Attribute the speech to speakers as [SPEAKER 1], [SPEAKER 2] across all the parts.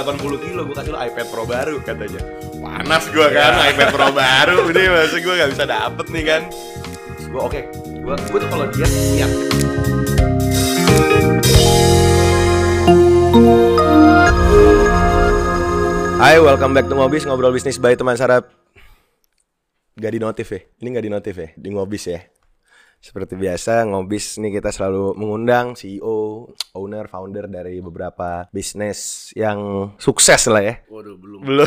[SPEAKER 1] 80 kilo gue kasih lo iPad Pro baru katanya. Panas gue kan iPad Pro baru ini masa gue nggak bisa dapet nih kan? Gue oke gue gue tuh kalau dia siap. Hai, welcome back to Ngobis, ngobrol bisnis by teman Sarap. Gak di notif ya, ini gak di notif ya, di Ngobis ya Seperti biasa, Ngobis nih kita selalu mengundang CEO, owner, founder dari beberapa bisnis yang sukses lah ya
[SPEAKER 2] Waduh, belum.
[SPEAKER 1] Belum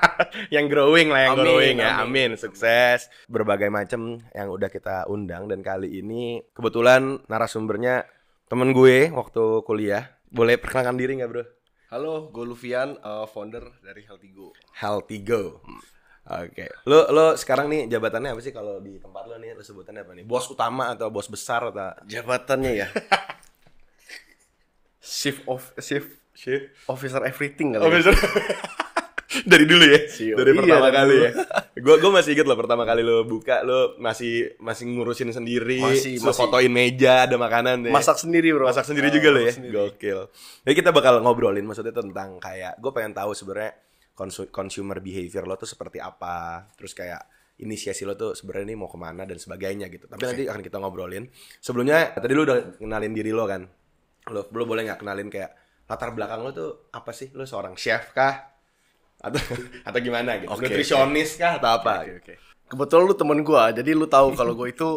[SPEAKER 1] Yang growing lah, yang
[SPEAKER 2] Amin,
[SPEAKER 1] growing ya,
[SPEAKER 2] amin.
[SPEAKER 1] amin, sukses Berbagai macam yang udah kita undang Dan kali ini kebetulan narasumbernya temen gue waktu kuliah Boleh perkenalkan diri gak bro?
[SPEAKER 2] Halo, gue Lufian, uh, founder dari Healthy Go.
[SPEAKER 1] Healthy Go. Oke. Lo lo sekarang nih jabatannya apa sih kalau di tempat lo nih lo sebutannya apa nih? Bos utama atau bos besar atau
[SPEAKER 2] Jabatannya ya. Chief of Chief
[SPEAKER 1] Chef?
[SPEAKER 2] Officer Everything kali. Ya.
[SPEAKER 1] besar. Dari dulu ya?
[SPEAKER 2] CEO.
[SPEAKER 1] Dari
[SPEAKER 2] Iya,
[SPEAKER 1] pertama
[SPEAKER 2] dari
[SPEAKER 1] kali
[SPEAKER 2] dulu.
[SPEAKER 1] ya. Gue gue masih inget loh pertama kali lo buka lo masih masih ngurusin sendiri,
[SPEAKER 2] Masih,
[SPEAKER 1] lo
[SPEAKER 2] masih.
[SPEAKER 1] fotoin meja ada makanan ya.
[SPEAKER 2] Masak sendiri, Bro.
[SPEAKER 1] Masak sendiri
[SPEAKER 2] Ah,
[SPEAKER 1] juga lo ya.
[SPEAKER 2] sendiri.
[SPEAKER 1] Gokil. Jadi kita bakal ngobrolin maksudnya tentang kayak gue pengen tahu sebenarnya consumer behavior lo tuh seperti apa. Terus kayak inisiasi lo tuh sebenarnya ini mau ke mana dan sebagainya gitu. Tapi nanti akan kita ngobrolin. Sebelumnya tadi lu udah kenalin diri lo kan. Lo, lo boleh nggak kenalin kayak latar belakang lo tuh apa sih? Lo seorang chef kah? Atau atau gimana gitu?
[SPEAKER 2] Oke,
[SPEAKER 1] Nutrisionis kah atau apa?
[SPEAKER 2] Oke, oke. Kebetulan lu temen gue, jadi lu tahu kalau gue itu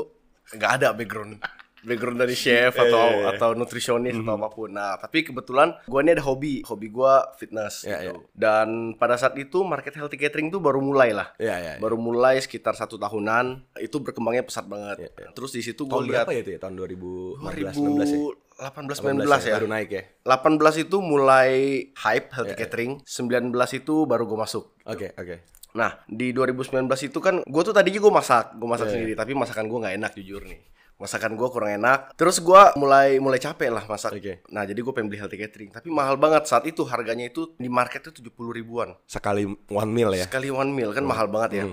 [SPEAKER 2] nggak ada background background dari chef atau
[SPEAKER 1] Iya, iya, iya.
[SPEAKER 2] atau nutrisionis atau apa pun. Nah, tapi kebetulan gue ini ada hobi, hobi gue fitness
[SPEAKER 1] Iya,
[SPEAKER 2] gitu. Dan pada saat itu market healthy catering tuh baru mulai lah.
[SPEAKER 1] Iya, iya. iya.
[SPEAKER 2] baru mulai sekitar satu tahunan itu berkembangnya pesat banget
[SPEAKER 1] Iya, iya.
[SPEAKER 2] terus di situ gue lihat
[SPEAKER 1] berapa ya itu ya? Tahun 2015 16 ya?
[SPEAKER 2] 2018 19 ya
[SPEAKER 1] baru naik ya.
[SPEAKER 2] 18 itu mulai hype healthy
[SPEAKER 1] Iya,
[SPEAKER 2] catering 19 itu baru gue masuk
[SPEAKER 1] Oke, oke.
[SPEAKER 2] nah di 2019 itu kan gue tuh tadinya gue masak gue masak
[SPEAKER 1] Iya,
[SPEAKER 2] sendiri tapi masakan gue nggak enak jujur nih masakan gue kurang enak. Terus gue mulai mulai capek lah masak.
[SPEAKER 1] Oke.
[SPEAKER 2] nah jadi gue pengen beli healthy catering. Tapi mahal banget. Saat itu harganya itu di market itu 70 ribuan.
[SPEAKER 1] Sekali one meal ya.
[SPEAKER 2] sekali one meal. Kan mahal banget ya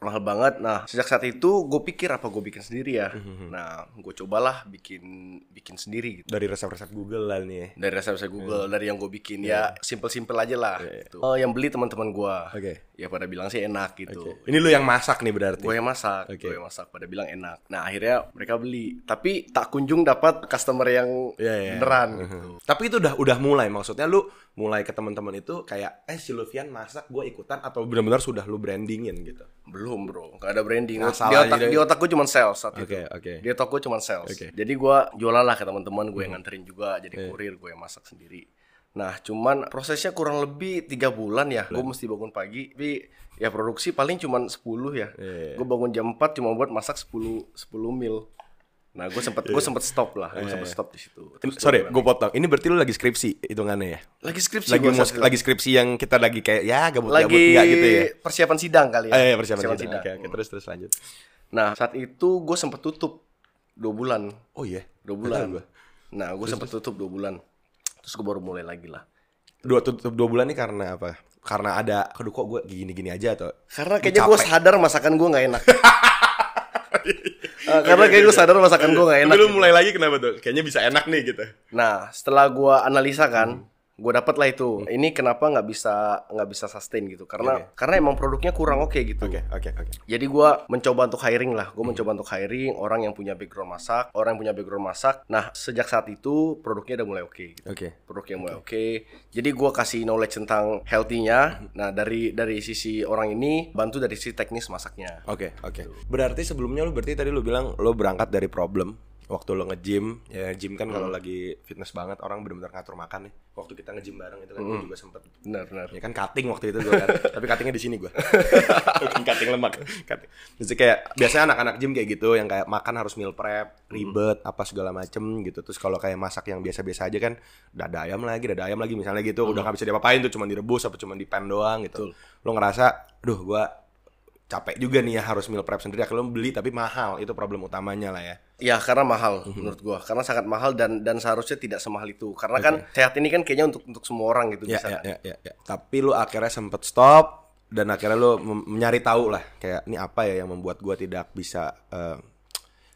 [SPEAKER 2] mahal banget. Nah sejak saat itu gue pikir apa gue bikin sendiri ya. Nah gue cobalah bikin bikin sendiri gitu.
[SPEAKER 1] Dari resep-resep Google lah nih ya.
[SPEAKER 2] dari resep-resep Google dari yang gue bikin. Ya simple-simple aja lah gitu. Eh, yang beli teman-teman gue
[SPEAKER 1] Oke.
[SPEAKER 2] ya pada bilang sih enak gitu.
[SPEAKER 1] Ini lu yang masak nih berarti.
[SPEAKER 2] gue yang masak
[SPEAKER 1] Oke.
[SPEAKER 2] gue yang masak pada bilang enak. Nah akhirnya mereka beli. Tapi tak kunjung dapat customer yang
[SPEAKER 1] Iya, iya.
[SPEAKER 2] beneran gitu.
[SPEAKER 1] Tapi itu udah udah mulai maksudnya lu mulai ke teman-teman itu kayak eh si Lufian masak gue ikutan atau benar-benar sudah lu brandingin gitu.
[SPEAKER 2] belum bro. Nggak ada branding.
[SPEAKER 1] Ngasal
[SPEAKER 2] di otak
[SPEAKER 1] deh.
[SPEAKER 2] di otak gue cuma sales saat itu.
[SPEAKER 1] Oke, oke.
[SPEAKER 2] di otak gue cuma sales.
[SPEAKER 1] Oke.
[SPEAKER 2] jadi gue jualan lah ke teman-teman gue yang nganterin juga jadi kurir gue yang masak sendiri. Nah cuman prosesnya kurang lebih tiga bulan ya. Gue mesti bangun pagi. Tapi ya produksi paling cuman 10 ya.
[SPEAKER 1] Iya.
[SPEAKER 2] gue bangun jam 4 cuma buat masak 10 10 mil nah gue sempet gue sempet stop lah. Gue sempet stop di situ. Terus
[SPEAKER 1] Sorry,
[SPEAKER 2] dua
[SPEAKER 1] gue potong. Ini berarti lu lagi skripsi hitungannya ya?
[SPEAKER 2] lagi skripsi
[SPEAKER 1] Lagi mau lagi skripsi yang kita lagi kayak ya gabut-gabut. Enggak gitu ya?
[SPEAKER 2] persiapan sidang kali ya.
[SPEAKER 1] Eh, iya, persiapan sidang. Oke, oke, terus terus lanjut.
[SPEAKER 2] nah saat itu gue sempet tutup dua bulan.
[SPEAKER 1] Oh iya.
[SPEAKER 2] dua
[SPEAKER 1] Nggak
[SPEAKER 2] bulan.
[SPEAKER 1] gua.
[SPEAKER 2] nah gue sempet tutup dua bulan. Terus gue baru mulai lagi lah.
[SPEAKER 1] Dua tutup dua bulan ini karena apa? Karena ada aduh kok gue gini-gini aja atau
[SPEAKER 2] karena kayaknya gue sadar masakan gue nggak enak Eh, karena kayak gue sadar masakan gue nggak enak
[SPEAKER 1] Tapi lu mulai lagi kenapa tuh? Kayaknya bisa enak nih gitu.
[SPEAKER 2] nah setelah gue analisa kan gue dapat lah itu ini kenapa nggak bisa nggak bisa sustain gitu karena karena emang produknya kurang oke gitu
[SPEAKER 1] Oke, oke, oke.
[SPEAKER 2] Jadi gua mencoba untuk hiring lah. Gue mencoba untuk hiring orang yang punya background masak, orang yang punya background masak. Nah, sejak saat itu produknya udah mulai oke. gitu.
[SPEAKER 1] Oke.
[SPEAKER 2] Produknya mulai oke. Jadi gua kasih knowledge tentang healthy-nya. Nah, dari dari sisi orang ini bantu dari sisi teknis masaknya.
[SPEAKER 1] Oke, oke. Berarti sebelumnya lu berarti tadi lu bilang lu berangkat dari problem waktu lu nge-gym. Ya gym kan kalau lagi fitness banget orang benar-benar ngatur makan nih. Waktu kita nge-gym bareng itu kan gua juga sempet
[SPEAKER 2] Benar, benar.
[SPEAKER 1] Ya kan cutting waktu itu gue kan. Tapi cuttingnya di sini gue. Bukan cutting lemak. Cutting. Jadi kayak biasanya anak-anak gym kayak gitu yang kayak makan harus meal prep, ribet, apa segala macem gitu. Terus kalau kayak masak yang biasa-biasa aja kan dada ayam lagi, dada ayam lagi misalnya gitu. Udah gak bisa diapa-apain tuh cuma direbus apa cuma dipen doang gitu. Lo ngerasa, duh gue capek juga nih ya harus meal prep sendiri. Akhirnya lo beli tapi mahal. Itu problem utamanya lah ya.
[SPEAKER 2] Ya karena mahal menurut gua. Karena sangat mahal dan dan seharusnya tidak semahal itu. Karena kan sehat ini kan kayaknya untuk untuk semua orang gitu
[SPEAKER 1] Ya,
[SPEAKER 2] bisa.
[SPEAKER 1] ya, ya, ya, ya. Tapi lu akhirnya sempet stop dan akhirnya lu mencari tahu lah kayak ini apa ya yang membuat gua tidak bisa eh,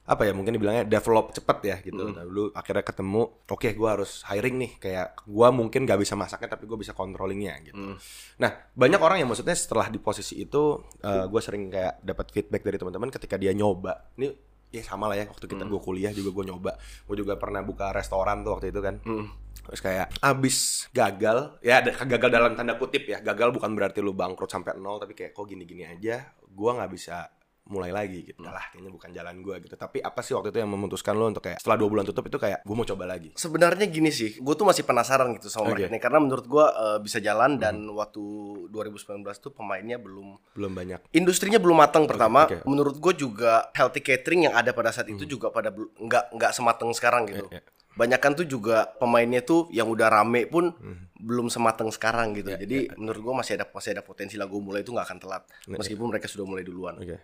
[SPEAKER 1] apa ya mungkin dibilangnya develop cepet ya gitu. Nah, dulu akhirnya ketemu, oke gue harus hiring nih kayak gue mungkin gak bisa masaknya tapi gue bisa controllingnya gitu. Nah banyak orang yang maksudnya setelah di posisi itu gue sering kayak dapat feedback dari teman-teman ketika dia nyoba. Ini ya sama lah ya waktu kita gue kuliah juga gue nyoba. Gue juga pernah buka restoran tuh waktu itu kan. Terus kayak abis gagal, ya gagal dalam tanda kutip ya. Gagal bukan berarti lu bangkrut sampai nol, tapi kayak kok gini-gini aja, gua nggak bisa mulai lagi gitu. Lah kayaknya bukan jalan gua gitu. Tapi apa sih waktu itu yang memutuskan lo untuk kayak setelah dua bulan tutup itu kayak gue mau coba lagi.
[SPEAKER 2] Sebenarnya gini sih, gue tuh masih penasaran gitu sama ini karena menurut gue eh, bisa jalan dan waktu 2019 tuh pemainnya belum
[SPEAKER 1] Belum banyak.
[SPEAKER 2] industrinya belum matang pertama.
[SPEAKER 1] oke.
[SPEAKER 2] Menurut gue juga healthy catering yang ada pada saat itu juga pada nggak nggak semateng sekarang gitu.
[SPEAKER 1] Iya, iya.
[SPEAKER 2] Banyakan tuh juga pemainnya tuh yang udah rame pun belum semateng sekarang gitu.
[SPEAKER 1] Iya,
[SPEAKER 2] Jadi menurut gue masih ada masih ada potensi lah gue mulai itu nggak akan telat. Meskipun mereka sudah mulai duluan.
[SPEAKER 1] Oke.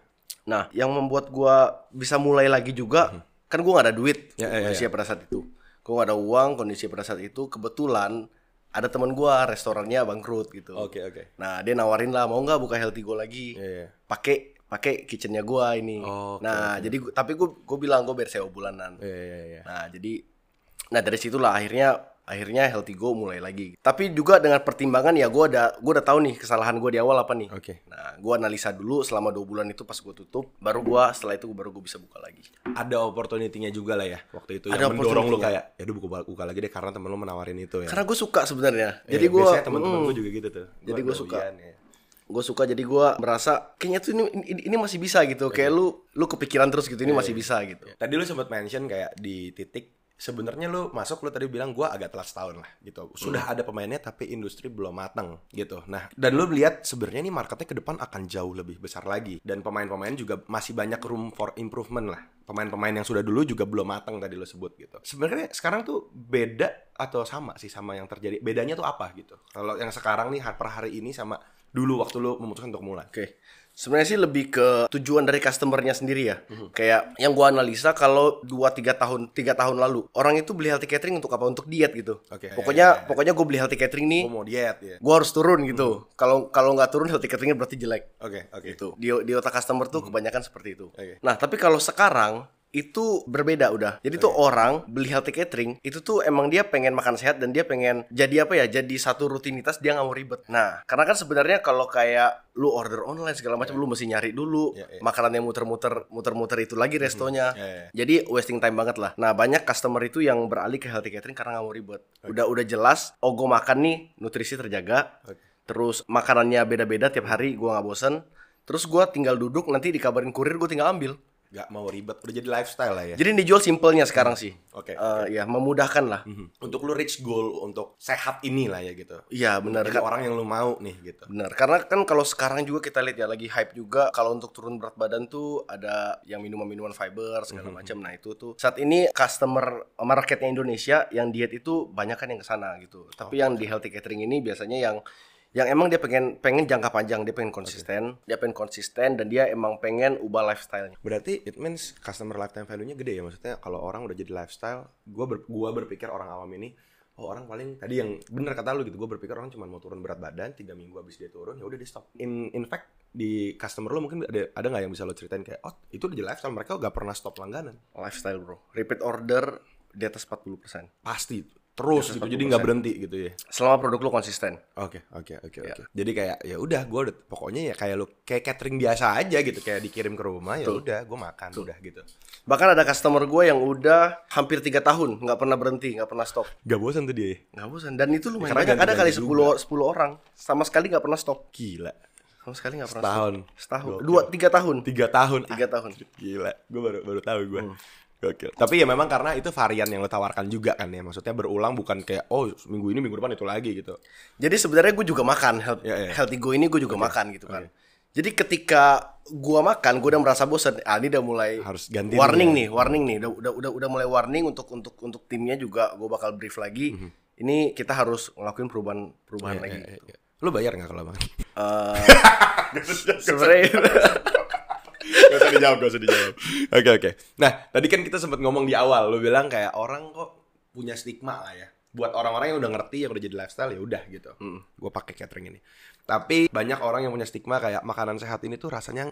[SPEAKER 2] Nah, yang membuat gua bisa mulai lagi juga, kan gua nggak ada duit
[SPEAKER 1] Ya, ya, ya.
[SPEAKER 2] kondisinya pada saat itu. Gua nggak ada uang kondisi pada saat itu. Kebetulan ada teman gua restorannya bangkrut gitu.
[SPEAKER 1] Oke oke.
[SPEAKER 2] Nah, dia nawarin lah mau nggak buka healthy go lagi.
[SPEAKER 1] Iya, iya.
[SPEAKER 2] Pakai pakai kitchennya gua ini.
[SPEAKER 1] Oke,
[SPEAKER 2] nah, jadi gua- tapi gua gua bilang gua bayar sewa bulanan.
[SPEAKER 1] Iya iya iya.
[SPEAKER 2] Nah, jadi nah dari situlah akhirnya akhirnya healthy go mulai lagi. Tapi juga dengan pertimbangan ya gua ada gua udah tahu nih kesalahan gua di awal apa nih.
[SPEAKER 1] Oke.
[SPEAKER 2] Nah, gua analisa dulu selama dua bulan itu pas gua tutup, baru gua setelah itu baru gua bisa buka lagi.
[SPEAKER 1] Ada opportunity-nya juga lah ya waktu itu
[SPEAKER 2] Ada
[SPEAKER 1] yang mendorong lu
[SPEAKER 2] opportunity-nya.
[SPEAKER 1] kayak ya udah buka, buka lagi deh karena temen lu menawarin itu ya.
[SPEAKER 2] Karena gue suka sebenarnya.
[SPEAKER 1] Iya,
[SPEAKER 2] jadi gua
[SPEAKER 1] biasanya teman-teman
[SPEAKER 2] mm,
[SPEAKER 1] gue juga gitu tuh.
[SPEAKER 2] Jadi gua suka.
[SPEAKER 1] ya.
[SPEAKER 2] gue suka jadi gua merasa kayaknya tuh ini, ini, ini masih bisa gitu. Kayak lu lu kepikiran terus gitu ini masih bisa gitu.
[SPEAKER 1] Tadi lu sempat mention kayak di titik sebenarnya lu masuk lu tadi bilang gua agak telat setahun lah gitu. Sudah ada pemainnya tapi industri belum matang gitu. Nah, dan lu lihat sebenarnya ini marketnya ke depan akan jauh lebih besar lagi dan pemain-pemain juga masih banyak room for improvement lah. Pemain-pemain yang sudah dulu juga belum matang tadi lu sebut gitu. Sebenarnya sekarang tuh beda atau sama sih sama yang terjadi. Bedanya tuh apa gitu? Kalau yang sekarang nih per hari ini sama dulu waktu lu memutuskan untuk mulai.
[SPEAKER 2] Oke. Sebenarnya sih lebih ke tujuan dari customernya sendiri ya.
[SPEAKER 1] Mhm.
[SPEAKER 2] Kayak yang gua analisa kalau 2 3 tahun 3 tahun lalu orang itu beli healthy catering untuk apa? Untuk diet gitu.
[SPEAKER 1] Oke.
[SPEAKER 2] Pokoknya pokoknya gue beli healthy catering nih,
[SPEAKER 1] Gua mau diet ya.
[SPEAKER 2] gua harus turun gitu.
[SPEAKER 1] Mhm.
[SPEAKER 2] Kalau kalau nggak turun healthy cateringnya berarti jelek.
[SPEAKER 1] Oke, oke.
[SPEAKER 2] Gitu. Di di otak customer tuh kebanyakan seperti itu.
[SPEAKER 1] Oke.
[SPEAKER 2] Nah, tapi kalau sekarang itu berbeda udah. Jadi tuh orang beli healthy catering itu tuh emang dia pengen makan sehat dan dia pengen jadi apa ya? Jadi satu rutinitas dia nggak mau ribet. Nah, karena kan sebenarnya kalau kayak lu order online segala macam lu mesti nyari dulu
[SPEAKER 1] Iya, iya.
[SPEAKER 2] makanan yang muter-muter muter-muter itu lagi restonya.
[SPEAKER 1] Iya, iya.
[SPEAKER 2] Jadi wasting time banget lah. Nah, banyak customer itu yang beralih ke healthy catering karena nggak mau ribet. Udah udah jelas, oh gue makan nih nutrisi terjaga.
[SPEAKER 1] Oke.
[SPEAKER 2] Terus makanannya beda-beda tiap hari, gua nggak bosen. Terus gua tinggal duduk, nanti dikabarin kurir, gue tinggal ambil.
[SPEAKER 1] Gak mau ribet, udah jadi lifestyle lah ya.
[SPEAKER 2] Jadi dijual simpelnya sekarang sih.
[SPEAKER 1] Oke.
[SPEAKER 2] Eh, ya memudahkan lah.
[SPEAKER 1] Mhm. Untuk lu reach goal untuk sehat ini lah ya gitu.
[SPEAKER 2] Iya benar kan.
[SPEAKER 1] orang yang lu mau nih gitu.
[SPEAKER 2] Benar. Karena kan kalau sekarang juga kita lihat ya lagi hype juga kalau untuk turun berat badan tuh ada yang minuman-minuman fiber segala macam. Nah, itu tuh saat ini customer marketnya Indonesia yang diet itu banyak kan yang ke sana gitu. Tapi yang di healthy catering ini biasanya yang yang emang dia pengen pengen jangka panjang, dia pengen konsisten, dia pengen konsisten dan dia emang pengen ubah lifestyle-nya.
[SPEAKER 1] Berarti it means customer lifetime value-nya gede ya maksudnya kalau orang udah jadi lifestyle, gua ber, gua berpikir orang awam ini oh orang paling tadi yang bener kata lu gitu gue berpikir orang cuma mau turun berat badan tiga minggu habis dia turun ya udah di stop in in fact di customer lo mungkin ada ada nggak yang bisa lo ceritain kayak oh itu udah jadi lifestyle mereka gak pernah stop langganan
[SPEAKER 2] Lifestyle, Bro. Repeat order di atas 40%.
[SPEAKER 1] pasti terus gitu jadi nggak berhenti gitu ya
[SPEAKER 2] Selama produk lu konsisten.
[SPEAKER 1] Oke, oke, oke, oke. Jadi kayak ya udah gue udah pokoknya ya kayak lu kayak catering biasa aja gitu kayak dikirim ke rumah ya udah gue makan udah gitu.
[SPEAKER 2] Bahkan ada customer gue yang udah hampir tiga tahun nggak pernah berhenti, nggak pernah stop.
[SPEAKER 1] Gak bosan tuh dia. ya?
[SPEAKER 2] Nggak bosan. Dan itu lumayan
[SPEAKER 1] Karena
[SPEAKER 2] banyak. Ada kali 10 10 orang sama sekali nggak pernah stop.
[SPEAKER 1] Gila.
[SPEAKER 2] Sama sekali nggak pernah
[SPEAKER 1] Setahun.
[SPEAKER 2] stop. Setahun.
[SPEAKER 1] Gokil.
[SPEAKER 2] Dua tiga tahun.
[SPEAKER 1] Tiga tahun.
[SPEAKER 2] Tiga tahun.
[SPEAKER 1] Gila. Gue baru baru tahu gue.
[SPEAKER 2] Hmm.
[SPEAKER 1] Gokil. Tapi ya memang karena itu varian yang lo tawarkan juga kan ya. Maksudnya berulang bukan kayak oh minggu ini minggu depan itu lagi gitu.
[SPEAKER 2] Jadi sebenarnya gue juga makan health,
[SPEAKER 1] Ya, ya.
[SPEAKER 2] healthy go ini gue juga makan gitu kan. Jadi ketika gua makan, gue udah merasa bosan. Ah, ini udah mulai
[SPEAKER 1] Harus ganti
[SPEAKER 2] warning nih, warning nih. Udah udah udah udah mulai warning untuk untuk untuk timnya juga gue bakal brief lagi. Ini kita harus ngelakuin perubahan perubahan.
[SPEAKER 1] Ya,
[SPEAKER 2] lagi.
[SPEAKER 1] ya,
[SPEAKER 2] gitu.
[SPEAKER 1] ya. Lo bayar nggak kalau makan?
[SPEAKER 2] Eh, sebenarnya
[SPEAKER 1] gak usah dijawab, gak usah dijawab. Oke oke. Nah tadi kan kita sempat ngomong di awal, lo bilang kayak orang kok punya stigma lah ya. Buat orang-orang yang udah ngerti, yang udah jadi lifestyle ya udah gitu. Gue pakai catering ini. Tapi banyak orang yang punya stigma kayak makanan sehat ini tuh rasanya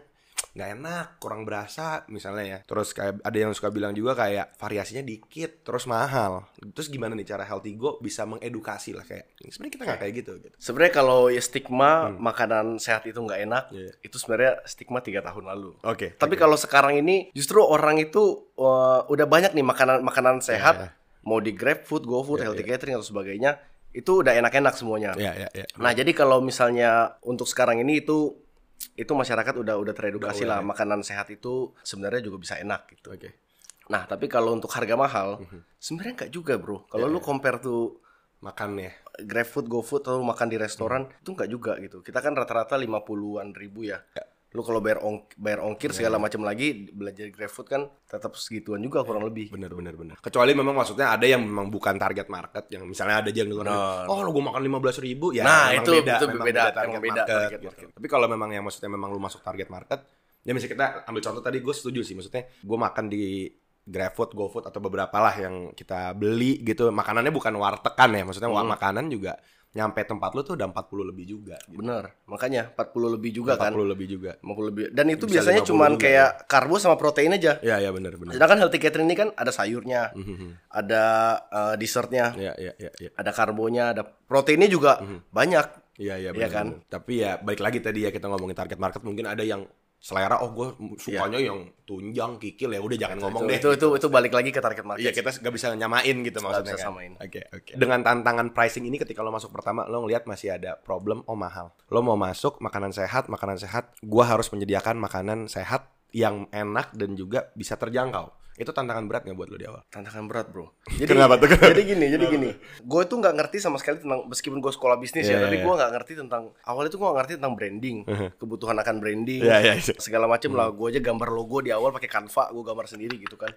[SPEAKER 1] nggak enak, kurang berasa misalnya ya. Terus kayak ada yang suka bilang juga kayak variasinya dikit, terus mahal. Terus gimana nih cara Healthy Go bisa mengedukasi lah kayak sebenarnya kita nggak kayak gitu gitu.
[SPEAKER 2] Sebenarnya kalau ya stigma makanan sehat itu nggak enak,
[SPEAKER 1] Hmm. Iya.
[SPEAKER 2] itu sebenarnya stigma tiga tahun lalu.
[SPEAKER 1] Oke.
[SPEAKER 2] Tapi kalau sekarang ini justru orang itu uh, udah banyak nih makanan makanan sehat,
[SPEAKER 1] ya.
[SPEAKER 2] mau di Grab Food, GoFood,
[SPEAKER 1] Ya,
[SPEAKER 2] Healthy Catering atau sebagainya, itu udah enak-enak semuanya.
[SPEAKER 1] Ya ya ya.
[SPEAKER 2] Nah, jadi kalau misalnya untuk sekarang ini itu itu masyarakat udah udah teredukasi
[SPEAKER 1] Udah
[SPEAKER 2] lah
[SPEAKER 1] aware,
[SPEAKER 2] makanan sehat itu sebenarnya juga bisa enak gitu.
[SPEAKER 1] Oke.
[SPEAKER 2] Nah, tapi kalau untuk harga mahal,
[SPEAKER 1] Mhm.
[SPEAKER 2] sebenarnya enggak juga, Bro. Kalau
[SPEAKER 1] Ya,
[SPEAKER 2] lu compare tuh
[SPEAKER 1] Makan ya.
[SPEAKER 2] GrabFood, GoFood atau makan di restoran
[SPEAKER 1] Mhm.
[SPEAKER 2] itu enggak juga gitu. Kita kan rata-rata 50-an ribu ya. Lu kalau bayar ong bayar ongkir segala macam lagi belanja di GrabFood kan tetap segituan juga kurang lebih.
[SPEAKER 1] Bener bener bener. Kecuali memang maksudnya ada yang memang bukan target market yang misalnya ada aja yang
[SPEAKER 2] Nah.
[SPEAKER 1] oh lu gue makan lima belas ribu ya.
[SPEAKER 2] Nah,
[SPEAKER 1] memang
[SPEAKER 2] itu- itu
[SPEAKER 1] memang
[SPEAKER 2] beda,
[SPEAKER 1] target
[SPEAKER 2] emang beda
[SPEAKER 1] market,
[SPEAKER 2] target
[SPEAKER 1] gitu.
[SPEAKER 2] market.
[SPEAKER 1] Tapi kalau memang yang maksudnya memang lu masuk target market, ya misalnya kita ambil contoh tadi gue setuju sih maksudnya gue makan di GrabFood, GoFood atau beberapa lah yang kita beli gitu makanannya bukan wartegan ya maksudnya
[SPEAKER 2] Hmm.
[SPEAKER 1] makanan juga nyampe tempat lu tuh udah 40 lebih juga gitu.
[SPEAKER 2] Bener. Makanya 40 lebih juga kan.
[SPEAKER 1] 40 lebih juga
[SPEAKER 2] 50 lebih. Dan itu
[SPEAKER 1] Bisa
[SPEAKER 2] biasanya
[SPEAKER 1] 50
[SPEAKER 2] cuman
[SPEAKER 1] juga,
[SPEAKER 2] kayak karbo sama protein aja.
[SPEAKER 1] ya ya bener bener
[SPEAKER 2] Sedangkan healthy catering ini kan ada sayurnya,
[SPEAKER 1] Mhm.
[SPEAKER 2] ada eh, dessertnya,
[SPEAKER 1] ya ya ya ya
[SPEAKER 2] ada karbonya, ada proteinnya juga banyak.
[SPEAKER 1] Iya iya
[SPEAKER 2] Iya
[SPEAKER 1] benar,
[SPEAKER 2] kan?
[SPEAKER 1] benar. Tapi ya balik lagi tadi ya kita ngomongin target market mungkin ada yang selera oh gue sukanya yang tunjang kikil ya udah jangan ngomong deh.
[SPEAKER 2] Iya. Itu, itu itu balik lagi ke target market.
[SPEAKER 1] Iya kita nggak bisa nyamain gitu maksudnya
[SPEAKER 2] bisa
[SPEAKER 1] kan.
[SPEAKER 2] samain.
[SPEAKER 1] Oke oke. Dengan tantangan pricing ini ketika lo masuk pertama lo ngelihat masih ada problem oh mahal. Lo mau masuk makanan sehat makanan sehat gua harus menyediakan makanan sehat yang enak dan juga bisa terjangkau. Itu tantangan berat nggak buat lo di awal?
[SPEAKER 2] Tantangan berat bro. Jadi,
[SPEAKER 1] Kenapa tuh?
[SPEAKER 2] Jadi gini, jadi gini. Gue tuh nggak ngerti sama sekali tentang meskipun gue sekolah bisnis
[SPEAKER 1] Iya,
[SPEAKER 2] ya,
[SPEAKER 1] iya,
[SPEAKER 2] tapi gue nggak ngerti tentang awalnya tuh gue nggak ngerti tentang branding, kebutuhan akan branding,
[SPEAKER 1] Iya, iya, iya.
[SPEAKER 2] segala macem lah. Gue aja gambar logo di awal pakai Canva, gue gambar sendiri gitu kan.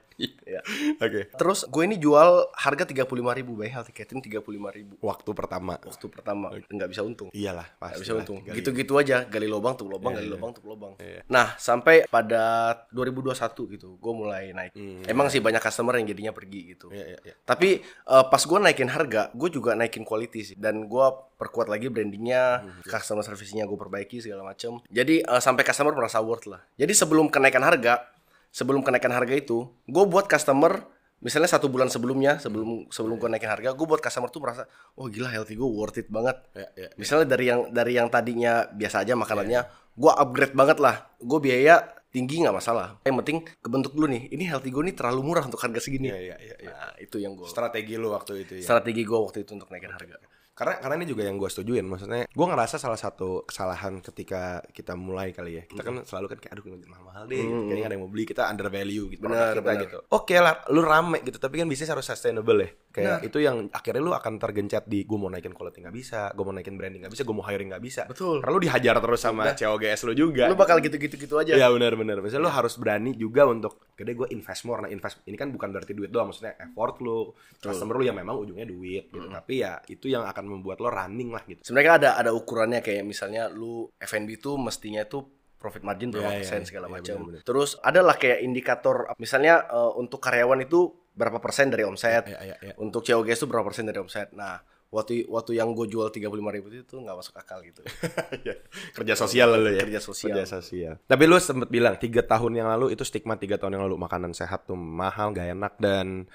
[SPEAKER 2] ya.
[SPEAKER 1] Oke.
[SPEAKER 2] Terus gue ini jual harga tiga puluh lima ribu, bay healthy catering tiga puluh lima ribu.
[SPEAKER 1] Waktu pertama.
[SPEAKER 2] Waktu pertama nggak bisa untung.
[SPEAKER 1] Iyalah pasti.
[SPEAKER 2] bisa untung. Gitu-gitu aja, gali lubang tuh lubang,
[SPEAKER 1] Iya,
[SPEAKER 2] gali
[SPEAKER 1] iya.
[SPEAKER 2] lubang tuh lubang.
[SPEAKER 1] Iya.
[SPEAKER 2] Nah, sampai pada 2021 gitu, gue mulai naik.
[SPEAKER 1] Hmm,
[SPEAKER 2] Emang sih banyak customer yang jadinya pergi gitu.
[SPEAKER 1] Iya iya iya.
[SPEAKER 2] Tapi eh, pas gue naikin harga, gue juga naikin quality sih. Dan gue perkuat lagi brandingnya, customer service-nya gue perbaiki segala macem. Jadi eh, sampai customer merasa worth lah. Jadi sebelum kenaikan harga, sebelum kenaikan harga itu, gue buat customer misalnya satu bulan sebelumnya, sebelum sebelum gue naikin harga, gue buat customer tuh merasa, oh gila healthy gue worth it banget.
[SPEAKER 1] Iya iya.
[SPEAKER 2] Misalnya dari yang dari yang tadinya biasa aja makanannya, gue upgrade banget lah. Gue biaya tinggi nggak masalah. Yang penting kebentuk dulu nih. Ini healthy gue nih terlalu murah untuk harga segini.
[SPEAKER 1] Iya iya iya. iya.
[SPEAKER 2] Nah, itu yang gue
[SPEAKER 1] Strategi lu waktu itu ya.
[SPEAKER 2] strategi gue waktu itu untuk naikin harga.
[SPEAKER 1] Karena karena ini juga yang gue setujuin, maksudnya gue ngerasa salah satu kesalahan ketika kita mulai kali ya, kita kan selalu kan kayak aduh mahal-mahal deh, gitu. kayaknya ada yang mau beli kita under value gitu,
[SPEAKER 2] Benar,
[SPEAKER 1] kita
[SPEAKER 2] benar.
[SPEAKER 1] gitu. Oke lah, lu rame gitu, tapi kan bisnis harus sustainable ya. Kayak itu yang akhirnya lu akan tergencet di gue mau naikin quality nggak bisa, gue mau naikin branding nggak bisa, gue mau hiring nggak bisa.
[SPEAKER 2] Betul.
[SPEAKER 1] Karena lu dihajar terus sama COGS lu juga.
[SPEAKER 2] Lu bakal gitu-gitu gitu aja.
[SPEAKER 1] Iya benar-benar. Misalnya lu harus berani juga untuk gede gue invest more. Nah invest ini kan bukan berarti duit doang, maksudnya effort lu, customer lu yang memang ujungnya duit gitu. Tapi ya itu yang akan membuat lo running lah gitu.
[SPEAKER 2] Sebenarnya kan ada ada ukurannya kayak misalnya lu F&B tuh mestinya tuh profit margin berapa
[SPEAKER 1] Iya, iya,
[SPEAKER 2] persen
[SPEAKER 1] iya.
[SPEAKER 2] segala
[SPEAKER 1] Iya,
[SPEAKER 2] macam.
[SPEAKER 1] benar-benar.
[SPEAKER 2] Terus adalah kayak indikator misalnya eh, untuk karyawan itu berapa persen dari omset.
[SPEAKER 1] Iya, iya, iya.
[SPEAKER 2] Untuk COGS itu berapa persen dari omset. Nah, waktu waktu yang gue jual 35.000 ribu itu nggak masuk akal gitu.
[SPEAKER 1] Iya. kerja sosial lo ya.
[SPEAKER 2] Kerja sosial.
[SPEAKER 1] Kerja sosial. Tapi lu sempet bilang tiga tahun yang lalu itu stigma tiga tahun yang lalu makanan sehat tuh mahal, gak enak dan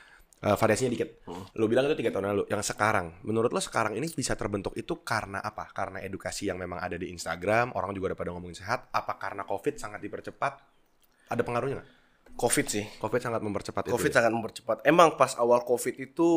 [SPEAKER 1] eh, variasinya dikit. Lu bilang itu tiga tahun lalu. Yang sekarang, menurut lo sekarang ini bisa terbentuk itu karena apa? Karena edukasi yang memang ada di Instagram, orang juga udah pada ngomongin sehat. Apa karena COVID sangat dipercepat? Ada pengaruhnya nggak?
[SPEAKER 2] Covid sih.
[SPEAKER 1] COVID sangat mempercepat
[SPEAKER 2] Covid
[SPEAKER 1] itu. ya?
[SPEAKER 2] sangat mempercepat. Emang pas awal Covid itu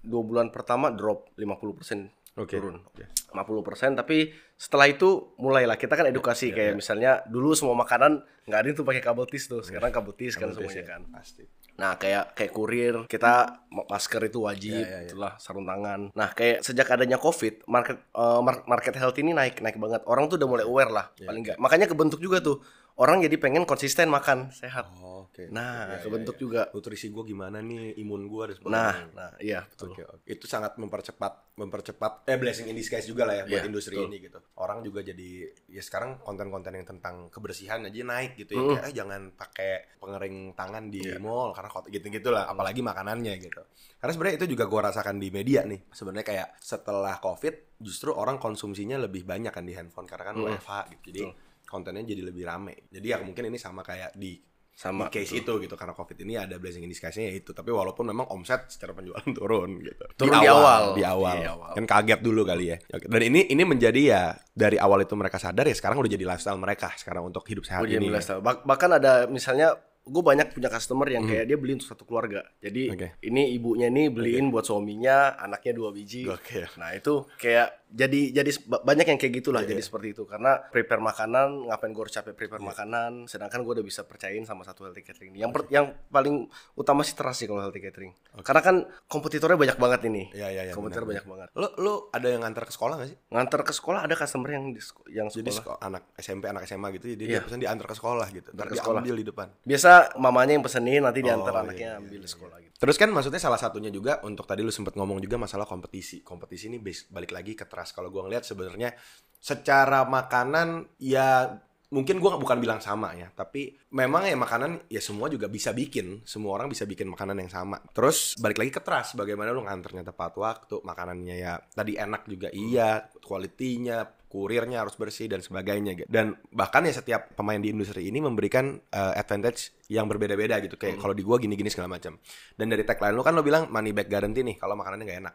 [SPEAKER 2] dua bulan pertama drop 50%
[SPEAKER 1] Oke.
[SPEAKER 2] turun.
[SPEAKER 1] Oke.
[SPEAKER 2] 50% tapi setelah itu mulailah kita kan edukasi kayak misalnya dulu semua makanan nggak ada tuh pakai kabel tis tuh sekarang kabel tis kan
[SPEAKER 1] Kabel tis
[SPEAKER 2] semuanya
[SPEAKER 1] ya,
[SPEAKER 2] kan
[SPEAKER 1] Pasti.
[SPEAKER 2] Nah kayak kayak kurir kita ma- masker itu wajib
[SPEAKER 1] Ya, ya, ya.
[SPEAKER 2] itulah sarung tangan. Nah kayak sejak adanya covid market mar- market health ini naik naik banget. Orang tuh udah mulai aware lah
[SPEAKER 1] Ya,
[SPEAKER 2] paling nggak. Makanya kebentuk juga tuh orang jadi pengen konsisten makan sehat
[SPEAKER 1] Oh, Oke.
[SPEAKER 2] nah
[SPEAKER 1] Ya,
[SPEAKER 2] kebentuk
[SPEAKER 1] ya.
[SPEAKER 2] juga
[SPEAKER 1] Nutrisi gue gimana nih, imun gue dan sebagainya.
[SPEAKER 2] nah nah iya betul
[SPEAKER 1] Oke, oke. Itu sangat mempercepat, mempercepat, eh blessing in disguise juga lah ya buat
[SPEAKER 2] Iya,
[SPEAKER 1] industri
[SPEAKER 2] betul.
[SPEAKER 1] ini gitu. Orang juga jadi, ya sekarang konten-konten yang tentang kebersihan aja naik gitu ya.
[SPEAKER 2] Mm.
[SPEAKER 1] Kayak, eh jangan pakai pengering tangan di mall karena gitu-gitu lah. Apalagi makanannya gitu. Karena sebenarnya itu juga gue rasakan di media nih. Sebenarnya kayak setelah covid, justru orang konsumsinya lebih banyak kan di handphone karena kan WFH gitu. Jadi kontennya jadi lebih rame. Jadi ya mungkin ini sama kayak di
[SPEAKER 2] Sama,
[SPEAKER 1] di case itu gitu karena covid ini ada blessing in disguise-nya ya itu tapi walaupun memang omset secara penjualan turun gitu
[SPEAKER 2] Turun di awal.
[SPEAKER 1] di awal,
[SPEAKER 2] Di awal.
[SPEAKER 1] kan kaget dulu kali ya dan ini ini menjadi ya dari awal itu mereka sadar ya sekarang udah jadi lifestyle mereka sekarang untuk hidup sehat
[SPEAKER 2] jadi
[SPEAKER 1] ini ya.
[SPEAKER 2] lifestyle. Bah- bahkan ada misalnya gue banyak punya customer yang kayak dia beli untuk satu keluarga. Jadi
[SPEAKER 1] Hmm. Oke.
[SPEAKER 2] ini ibunya nih beliin buat suaminya, anaknya dua biji.
[SPEAKER 1] Gokil.
[SPEAKER 2] Nah itu kayak jadi jadi ba- banyak yang kayak gitulah
[SPEAKER 1] Iya,
[SPEAKER 2] jadi seperti itu karena prepare makanan ngapain gue harus capek prepare makanan sedangkan gue udah bisa percayain sama satu healthy catering yang per- yang paling utama sih trust sih kalau healthy catering karena kan kompetitornya banyak banget ini
[SPEAKER 1] Iya, iya, iya,
[SPEAKER 2] kompetitor
[SPEAKER 1] benar,
[SPEAKER 2] banyak banget
[SPEAKER 1] Lo lo ada yang ngantar ke sekolah gak sih?
[SPEAKER 2] ngantar ke sekolah ada customer yang di yang
[SPEAKER 1] Jadi
[SPEAKER 2] sekolah
[SPEAKER 1] seko- anak SMP, anak SMA gitu, jadi
[SPEAKER 2] Iya.
[SPEAKER 1] dia pesan diantar ke sekolah gitu. Ntar
[SPEAKER 2] ke sekolah.
[SPEAKER 1] ambil di depan.
[SPEAKER 2] biasa mamanya yang pesenin nanti diantar
[SPEAKER 1] Oh,
[SPEAKER 2] anaknya
[SPEAKER 1] iya,
[SPEAKER 2] ambil di sekolah gitu
[SPEAKER 1] Terus kan maksudnya salah satunya juga untuk tadi lu sempat ngomong juga masalah kompetisi. Kompetisi ini base, balik lagi ke trust. Kalau gua ngeliat sebenarnya secara makanan ya mungkin gua bukan bilang sama ya, tapi memang ya makanan ya semua juga bisa bikin. Semua orang bisa bikin makanan yang sama. Terus balik lagi ke trust, bagaimana lu nganternya tepat waktu, makanannya ya tadi enak juga iya, kualitinya, kurirnya harus bersih dan sebagainya gitu. Dan bahkan ya setiap pemain di industri ini memberikan eh, advantage yang berbeda-beda gitu. Kayak kalau di gua gini-gini segala macam. Dan dari tagline lu kan lu bilang money back guarantee nih kalau makanannya nggak enak.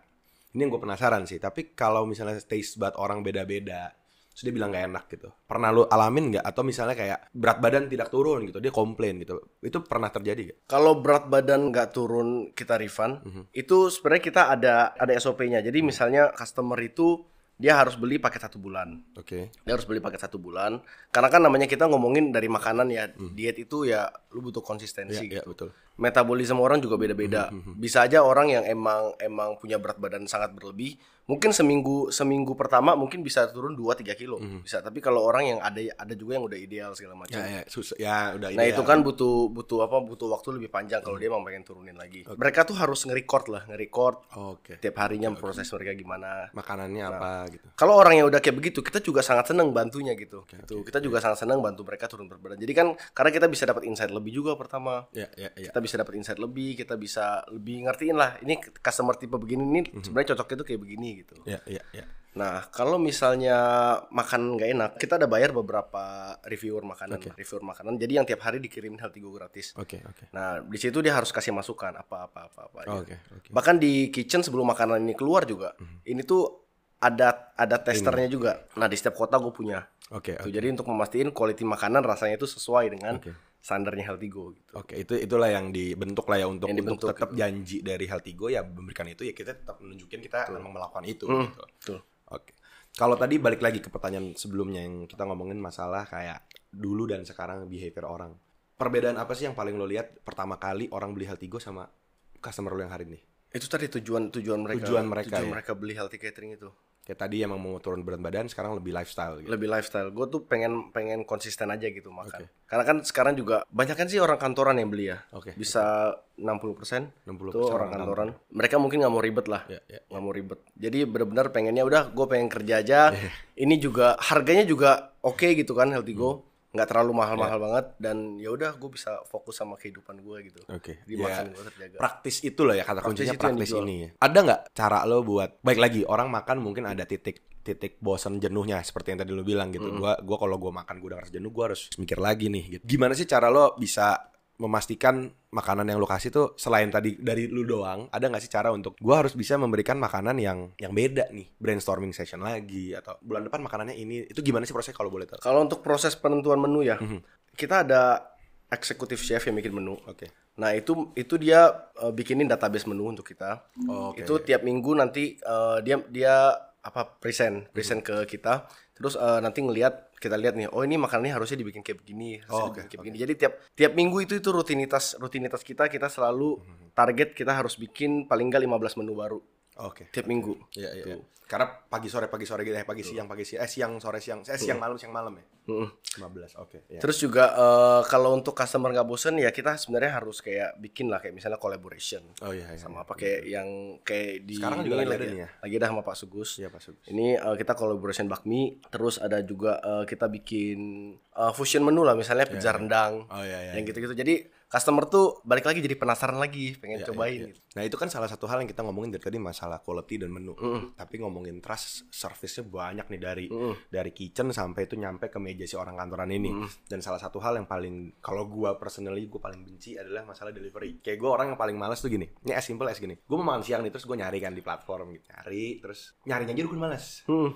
[SPEAKER 1] Ini yang gue penasaran sih. Tapi kalau misalnya taste bud orang beda-beda, terus dia bilang nggak enak gitu. Pernah lu alamin nggak? Atau misalnya kayak berat badan tidak turun gitu, dia komplain gitu. Itu pernah terjadi gak?
[SPEAKER 2] Kalau berat badan nggak turun kita refund,
[SPEAKER 1] Mhm.
[SPEAKER 2] itu sebenarnya kita ada ada SOP-nya. Jadi misalnya customer itu dia harus beli paket satu bulan.
[SPEAKER 1] Oke.
[SPEAKER 2] Dia harus beli paket satu bulan. Karena kan namanya kita ngomongin dari makanan ya,
[SPEAKER 1] Mhm.
[SPEAKER 2] diet itu ya lu butuh konsistensi.
[SPEAKER 1] Iya, iya, betul.
[SPEAKER 2] Metabolisme orang juga beda-beda.
[SPEAKER 1] Mhm,
[SPEAKER 2] Bisa aja orang yang emang emang punya berat badan sangat berlebih, mungkin seminggu seminggu pertama mungkin bisa turun 2 3 kilo. Bisa, tapi kalau orang yang ada ada juga yang udah ideal segala macam.
[SPEAKER 1] Ya, ya, susah. Ya, udah
[SPEAKER 2] Nah
[SPEAKER 1] ideal.
[SPEAKER 2] itu kan butuh butuh apa butuh waktu lebih panjang kalau dia emang pengen turunin lagi. Mereka tuh harus nge-record lah, nge-record
[SPEAKER 1] Oke.
[SPEAKER 2] tiap harinya proses mereka gimana.
[SPEAKER 1] Makanannya apa gitu.
[SPEAKER 2] Kalau orang yang udah kayak begitu, kita juga sangat seneng bantunya gitu. gitu. Kita juga sangat seneng bantu mereka turun berat badan. Jadi kan karena kita bisa dapat insight lebih juga pertama.
[SPEAKER 1] Ya, ya, ya.
[SPEAKER 2] Kita bisa dapat insight lebih, kita bisa lebih ngertiin lah. Ini customer tipe begini nih sebenarnya cocoknya tuh kayak begini gitu.
[SPEAKER 1] Ya, ya, ya.
[SPEAKER 2] Nah, kalau misalnya makan nggak enak, kita ada bayar beberapa reviewer makanan, reviewer makanan. Jadi yang tiap hari dikirimin Healthy Go gratis.
[SPEAKER 1] Oke, oke.
[SPEAKER 2] Nah, di situ dia harus kasih masukan apa apa apa apa.
[SPEAKER 1] Oh,
[SPEAKER 2] gitu.
[SPEAKER 1] Oke, oke.
[SPEAKER 2] Bahkan di kitchen sebelum makanan ini keluar juga, ini tuh ada ada testernya juga. Nah, di setiap kota gue punya.
[SPEAKER 1] Oke,
[SPEAKER 2] Tuh, jadi untuk memastikan quality makanan rasanya itu sesuai dengan
[SPEAKER 1] Oke.
[SPEAKER 2] standarnya Healthy Go gitu.
[SPEAKER 1] Oke, itu itulah yang dibentuk lah ya untuk
[SPEAKER 2] Yang
[SPEAKER 1] untuk tetap janji dari Healthy Go ya memberikan itu ya kita tetap menunjukin kita memang melakukan itu
[SPEAKER 2] Hmm,
[SPEAKER 1] gitu.
[SPEAKER 2] betul.
[SPEAKER 1] Oke. Kalau tadi balik lagi ke pertanyaan sebelumnya yang kita ngomongin masalah kayak dulu dan sekarang behavior orang. Perbedaan apa sih yang paling lo lihat pertama kali orang beli Healthy Go sama customer lo yang hari ini?
[SPEAKER 2] Itu tadi tujuan tujuan mereka.
[SPEAKER 1] Tujuan mereka,
[SPEAKER 2] tujuan
[SPEAKER 1] ya.
[SPEAKER 2] mereka beli healthy catering itu.
[SPEAKER 1] Kayak tadi emang mau turun berat badan, sekarang lebih lifestyle gitu.
[SPEAKER 2] lebih lifestyle. Gue tuh pengen pengen konsisten aja gitu makan. Karena kan sekarang juga banyak kan sih orang kantoran yang beli ya.
[SPEAKER 1] Oke.
[SPEAKER 2] Bisa 60%
[SPEAKER 1] 60%
[SPEAKER 2] tuh orang kantoran. Mereka mungkin nggak mau ribet lah.
[SPEAKER 1] Ya, ya.
[SPEAKER 2] Nggak mau ribet. Jadi benar-benar pengennya udah gue pengen kerja aja. Ini juga harganya juga oke gitu kan Healthy Go. Nggak terlalu mahal-mahal banget dan ya udah gue bisa fokus sama kehidupan gue gitu.
[SPEAKER 1] Oke.
[SPEAKER 2] Di
[SPEAKER 1] Ya,
[SPEAKER 2] makan gue terjaga.
[SPEAKER 1] praktis itu loh ya kata
[SPEAKER 2] Praktis
[SPEAKER 1] kuncinya praktis ini. ya. Ada nggak cara lo buat baik lagi orang makan mungkin ada titik titik bosan jenuhnya seperti yang tadi lo bilang gitu. Gua gua kalau gua makan gua udah ngerasa jenuh gua harus mikir lagi nih gitu. Gimana sih cara lo bisa memastikan makanan yang lo kasih tuh selain tadi dari lu doang ada nggak sih cara untuk gua harus bisa memberikan makanan yang yang beda nih brainstorming session lagi atau bulan depan makanannya ini itu gimana sih prosesnya kalau boleh tahu
[SPEAKER 2] Kalau untuk proses penentuan menu ya,
[SPEAKER 1] Mhm.
[SPEAKER 2] kita ada eksekutif chef yang bikin menu.
[SPEAKER 1] oke
[SPEAKER 2] Nah itu itu dia uh, bikinin database menu untuk kita.
[SPEAKER 1] Oh, Oke.
[SPEAKER 2] Itu tiap minggu nanti uh, dia dia apa present present
[SPEAKER 1] Hmm.
[SPEAKER 2] ke kita. Terus uh, nanti ngelihat kita lihat nih, oh ini makanannya harusnya dibikin kayak begini, harusnya
[SPEAKER 1] Oh,
[SPEAKER 2] dibikin
[SPEAKER 1] oke,
[SPEAKER 2] kayak begini. Jadi tiap tiap minggu itu itu rutinitas rutinitas kita kita selalu
[SPEAKER 1] Hmm.
[SPEAKER 2] target kita harus bikin paling nggak 15 menu baru
[SPEAKER 1] oke
[SPEAKER 2] tiap minggu.
[SPEAKER 1] Iya, iya, iya. Karena pagi sore pagi sore gitu ya, pagi siang pagi siang, eh siang sore siang, eh siang malam siang malam ya.
[SPEAKER 2] Mm-mm.
[SPEAKER 1] 15. Oke, ya.
[SPEAKER 2] Terus juga eh, kalau untuk customer nggak bosen ya kita sebenarnya harus kayak bikin lah kayak misalnya collaboration
[SPEAKER 1] Oh iya, iya.
[SPEAKER 2] sama apa kayak yang kayak di
[SPEAKER 1] Sekarang juga lagi ada nih ya?
[SPEAKER 2] lagi ada sama Pak Sugus.
[SPEAKER 1] Iya, Pak Sugus.
[SPEAKER 2] Ini eh, kita collaboration bakmi, terus ada juga eh, kita bikin eh, fusion menu lah misalnya pizza rendang.
[SPEAKER 1] Oh iya, iya.
[SPEAKER 2] Yang gitu-gitu. Jadi customer tuh balik lagi jadi penasaran lagi pengen
[SPEAKER 1] Iya,
[SPEAKER 2] cobain
[SPEAKER 1] iya, iya.
[SPEAKER 2] gitu.
[SPEAKER 1] Nah itu kan salah satu hal yang kita ngomongin dari tadi masalah quality dan menu. Tapi ngomongin trust, service-nya banyak nih dari dari kitchen sampai itu nyampe ke meja si orang kantoran ini. Dan salah satu hal yang paling kalau gua personally gue paling benci adalah masalah delivery. Kayak gue orang yang paling males tuh gini. Ini as simple as gini. Gue mau makan siang nih terus gue nyari kan di platform gitu. Nyari terus nyarinya aja udah males.
[SPEAKER 2] Hmm.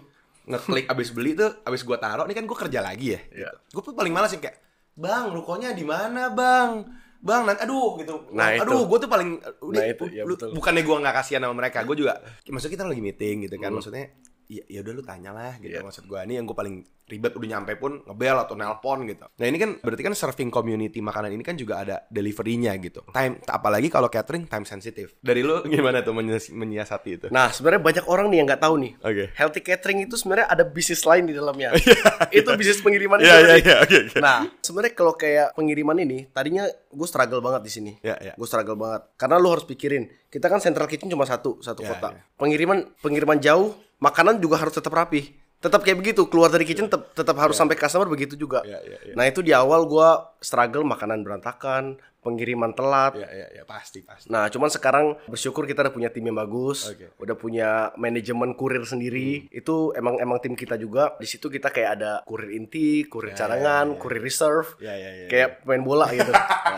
[SPEAKER 1] Ngeklik abis beli tuh abis gua taruh ini kan gue kerja lagi ya.
[SPEAKER 2] Iya.
[SPEAKER 1] Gue tuh paling males yang kayak Bang, rukonya di mana, Bang? Bang, nanti aduh gitu.
[SPEAKER 2] Nah,
[SPEAKER 1] aduh, gue tuh paling udah
[SPEAKER 2] Nah, itu, ya,
[SPEAKER 1] lu-
[SPEAKER 2] betul.
[SPEAKER 1] bukannya gue nggak kasihan sama mereka, gue juga maksudnya kita lagi meeting gitu kan, maksudnya ya ya udah lu tanya lah gitu
[SPEAKER 2] Iya.
[SPEAKER 1] maksud gue ini yang gue paling ribet udah nyampe pun ngebel atau nelpon gitu nah ini kan berarti kan serving community makanan ini kan juga ada deliverynya gitu time apalagi kalau catering time sensitive dari lu gimana tuh menyias- menyiasati itu
[SPEAKER 2] Nah, sebenarnya banyak orang nih yang nggak tahu nih.
[SPEAKER 1] Oke.
[SPEAKER 2] Healthy catering itu sebenarnya ada bisnis lain di dalamnya. itu bisnis pengiriman
[SPEAKER 1] Iya, iya, iya.
[SPEAKER 2] Nah, sebenarnya kalau kayak pengiriman ini, tadinya gue struggle banget di sini.
[SPEAKER 1] Iya, iya.
[SPEAKER 2] Gue struggle banget. Karena lu harus pikirin, kita kan central kitchen cuma satu, satu
[SPEAKER 1] Iya,
[SPEAKER 2] kota.
[SPEAKER 1] iya.
[SPEAKER 2] Pengiriman pengiriman jauh, makanan juga harus tetap rapi. Tetap kayak begitu, keluar dari kitchen tetap, tetap harus sampai customer begitu juga.
[SPEAKER 1] Iya, iya, iya.
[SPEAKER 2] Nah, itu di awal gua struggle makanan berantakan, pengiriman telat.
[SPEAKER 1] ya ya ya pasti pasti
[SPEAKER 2] Nah, cuman sekarang bersyukur kita udah punya tim yang bagus,
[SPEAKER 1] Oke.
[SPEAKER 2] udah punya manajemen kurir sendiri. Itu emang emang tim kita juga. Di situ kita kayak ada kurir inti, kurir cadangan, kurir reserve,
[SPEAKER 1] Ya, ya, ya,
[SPEAKER 2] kayak pemain bola gitu.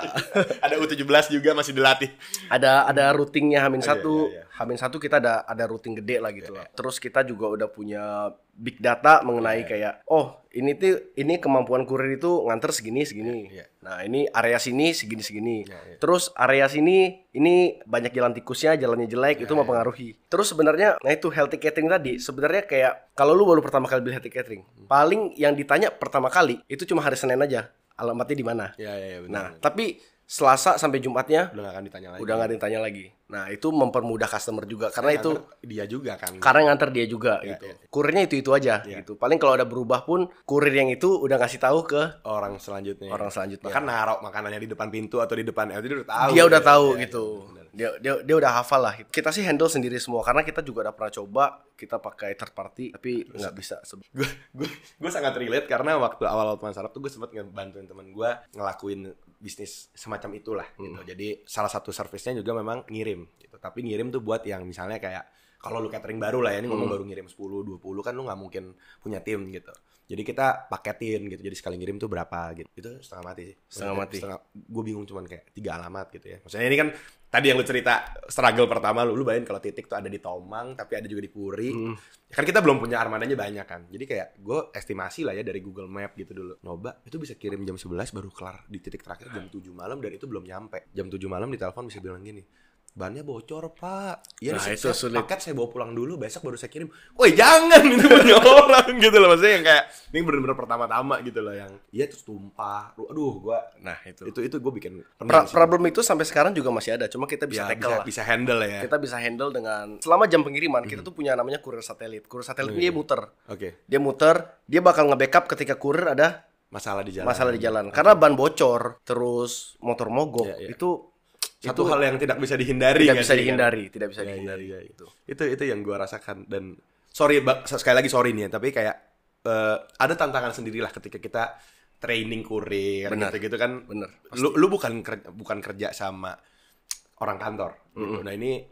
[SPEAKER 1] Ada U17 juga masih dilatih
[SPEAKER 2] ada ada routingnya Hamin satu,
[SPEAKER 1] iya, iya.
[SPEAKER 2] Hamin satu kita ada ada routing gede lah gitu lah. Terus kita juga udah punya big data mengenai kayak oh ini tuh ini kemampuan kurir itu nganter segini segini.
[SPEAKER 1] Iya, iya.
[SPEAKER 2] Nah ini area sini segini segini.
[SPEAKER 1] Iya, iya.
[SPEAKER 2] Terus area sini ini banyak jalan tikusnya, jalannya jelek
[SPEAKER 1] Iya,
[SPEAKER 2] itu mempengaruhi. Terus sebenarnya nah itu healthy catering tadi sebenarnya kayak kalau lu baru pertama kali beli healthy catering,
[SPEAKER 1] Hmm.
[SPEAKER 2] paling yang ditanya pertama kali itu cuma hari Senin aja. Alamatnya di mana?
[SPEAKER 1] ya ya, ya benar
[SPEAKER 2] Nah, tapi Selasa sampai Jumatnya
[SPEAKER 1] udah gak akan ditanya lagi
[SPEAKER 2] udah nggak ditanya lagi. Nah itu mempermudah customer juga karena itu
[SPEAKER 1] Nganter dia juga kan
[SPEAKER 2] karena nganter dia juga
[SPEAKER 1] Iya,
[SPEAKER 2] gitu.
[SPEAKER 1] iya.
[SPEAKER 2] Kurirnya itu itu aja
[SPEAKER 1] Iya.
[SPEAKER 2] gitu. Paling kalau ada berubah pun kurir yang itu udah ngasih tahu ke
[SPEAKER 1] orang selanjutnya
[SPEAKER 2] orang selanjutnya.
[SPEAKER 1] bahkan naruh makanannya di depan pintu atau di depan eh, dia udah tahu
[SPEAKER 2] dia udah
[SPEAKER 1] ya.
[SPEAKER 2] tahu
[SPEAKER 1] Ya,
[SPEAKER 2] gitu.
[SPEAKER 1] ya,
[SPEAKER 2] dia, dia dia udah hafal lah. Kita sih handle sendiri semua karena kita juga udah pernah coba kita pakai third party tapi nggak bisa.
[SPEAKER 1] Gue gue gue sangat relate karena waktu awal awal sarap tuh gue sempat ngebantuin teman gue ngelakuin bisnis semacam itulah gitu. Jadi salah satu servisnya juga memang ngirim gitu. Tapi ngirim tuh buat yang misalnya kayak kalau lu catering baru lah ya ini ngomong baru ngirim 10 20 kan lu nggak mungkin punya tim gitu jadi kita paketin gitu. Jadi sekali ngirim tuh berapa gitu. Itu setengah mati sih.
[SPEAKER 2] Setengah mati.
[SPEAKER 1] gue bingung cuman kayak tiga alamat gitu ya. Maksudnya ini kan tadi yang lu cerita struggle pertama lu lu bayangin kalau titik tuh ada di Tomang tapi ada juga di Puri. Ya kan kita belum punya armadanya banyak kan. Jadi kayak gue estimasi lah ya dari Google Map gitu dulu. Noba itu bisa kirim jam 11 baru kelar di titik terakhir jam 7 malam dan itu belum nyampe. Jam 7 malam di telepon bisa bilang gini bannya bocor pak ya
[SPEAKER 2] Nah, itu
[SPEAKER 1] saya
[SPEAKER 2] sulit.
[SPEAKER 1] paket saya bawa pulang dulu besok baru saya kirim woi jangan itu punya orang gitu loh maksudnya yang kayak ini bener-bener pertama-tama gitu loh yang iya terus tumpah aduh gua
[SPEAKER 2] Nah itu.
[SPEAKER 1] itu itu gue bikin
[SPEAKER 2] Pra- problem itu sampai sekarang juga masih ada. Cuma kita bisa
[SPEAKER 1] Ya,
[SPEAKER 2] tackle
[SPEAKER 1] bisa,
[SPEAKER 2] lah.
[SPEAKER 1] bisa handle ya
[SPEAKER 2] Kita bisa handle dengan selama jam pengiriman kita tuh punya namanya kurir satelit. Kurir satelit ini dia muter.
[SPEAKER 1] oke
[SPEAKER 2] Dia muter, dia bakal nge-backup ketika kurir ada
[SPEAKER 1] masalah di jalan
[SPEAKER 2] masalah di jalan. Karena ban bocor, terus motor mogok,
[SPEAKER 1] Iya, iya.
[SPEAKER 2] itu
[SPEAKER 1] satu
[SPEAKER 2] itu
[SPEAKER 1] hal yang tidak bisa dihindari
[SPEAKER 2] tidak
[SPEAKER 1] nggak
[SPEAKER 2] bisa
[SPEAKER 1] sih, kan?
[SPEAKER 2] dihindari, tidak bisa
[SPEAKER 1] Iya, iya,
[SPEAKER 2] dihindari.
[SPEAKER 1] iya, iya.
[SPEAKER 2] Gitu.
[SPEAKER 1] itu itu yang gua rasakan dan sorry sekali lagi sorry nih ya tapi kayak eh, ada tantangan sendiri lah ketika kita training kurir
[SPEAKER 2] Benar.
[SPEAKER 1] gitu gitu kan
[SPEAKER 2] Bener,
[SPEAKER 1] lu lu bukan kerja, bukan kerja sama orang kantor gitu. nah ini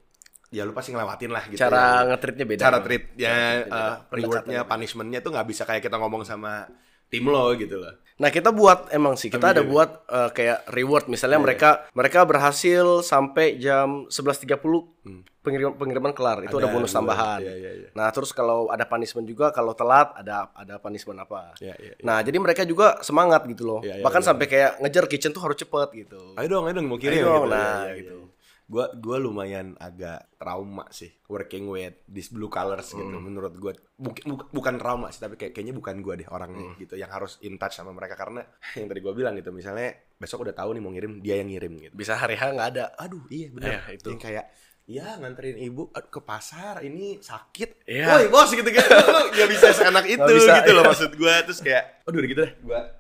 [SPEAKER 1] ya lu pasti ngelewatin lah gitu
[SPEAKER 2] Cara
[SPEAKER 1] ya.
[SPEAKER 2] nge-treatnya beda.
[SPEAKER 1] cara
[SPEAKER 2] emang.
[SPEAKER 1] treatnya
[SPEAKER 2] beda.
[SPEAKER 1] rewardnya punishmentnya tuh nggak bisa kayak kita ngomong sama tim lo gitu loh
[SPEAKER 2] Nah kita buat emang sih kita ada buat eh, kayak reward
[SPEAKER 1] Iya,
[SPEAKER 2] misalnya mereka mereka berhasil sampai jam 11.30 pengiriman pengiriman kelar itu
[SPEAKER 1] Hmm. Ada
[SPEAKER 2] ada bonus tambahan.
[SPEAKER 1] iya, iya, iya.
[SPEAKER 2] Nah terus kalau ada punishment juga kalau telat ada ada punishment apa.
[SPEAKER 1] Iya, iya, iya.
[SPEAKER 2] Nah jadi mereka juga semangat gitu loh.
[SPEAKER 1] Iya, iya,
[SPEAKER 2] Bahkan
[SPEAKER 1] iya.
[SPEAKER 2] sampai kayak ngejar kitchen tuh harus cepet gitu.
[SPEAKER 1] ayo dong ayo dong mau kirim
[SPEAKER 2] Ayo dong,
[SPEAKER 1] gitu
[SPEAKER 2] nah,
[SPEAKER 1] Ya, ya,
[SPEAKER 2] gitu.
[SPEAKER 1] ya. Gua gua lumayan agak trauma sih working with these blue colors gitu
[SPEAKER 2] Hmm.
[SPEAKER 1] menurut gua Buk- buk- bukan trauma sih tapi kayak kayaknya bukan gua deh orangnya gitu yang harus in touch sama mereka karena yang tadi gua bilang gitu misalnya besok udah tahu nih mau ngirim dia yang ngirim gitu
[SPEAKER 2] Bisa hari H nggak ada.
[SPEAKER 1] aduh iya benar
[SPEAKER 2] Iya, itu.
[SPEAKER 1] yang kayak ya nganterin ibu eh, ke pasar ini sakit
[SPEAKER 2] Iya.
[SPEAKER 1] woi bos gitu gitu lu nggak bisa seenak itu
[SPEAKER 2] bisa,
[SPEAKER 1] gitu loh
[SPEAKER 2] iya.
[SPEAKER 1] maksud gua terus kayak aduh gitu deh gua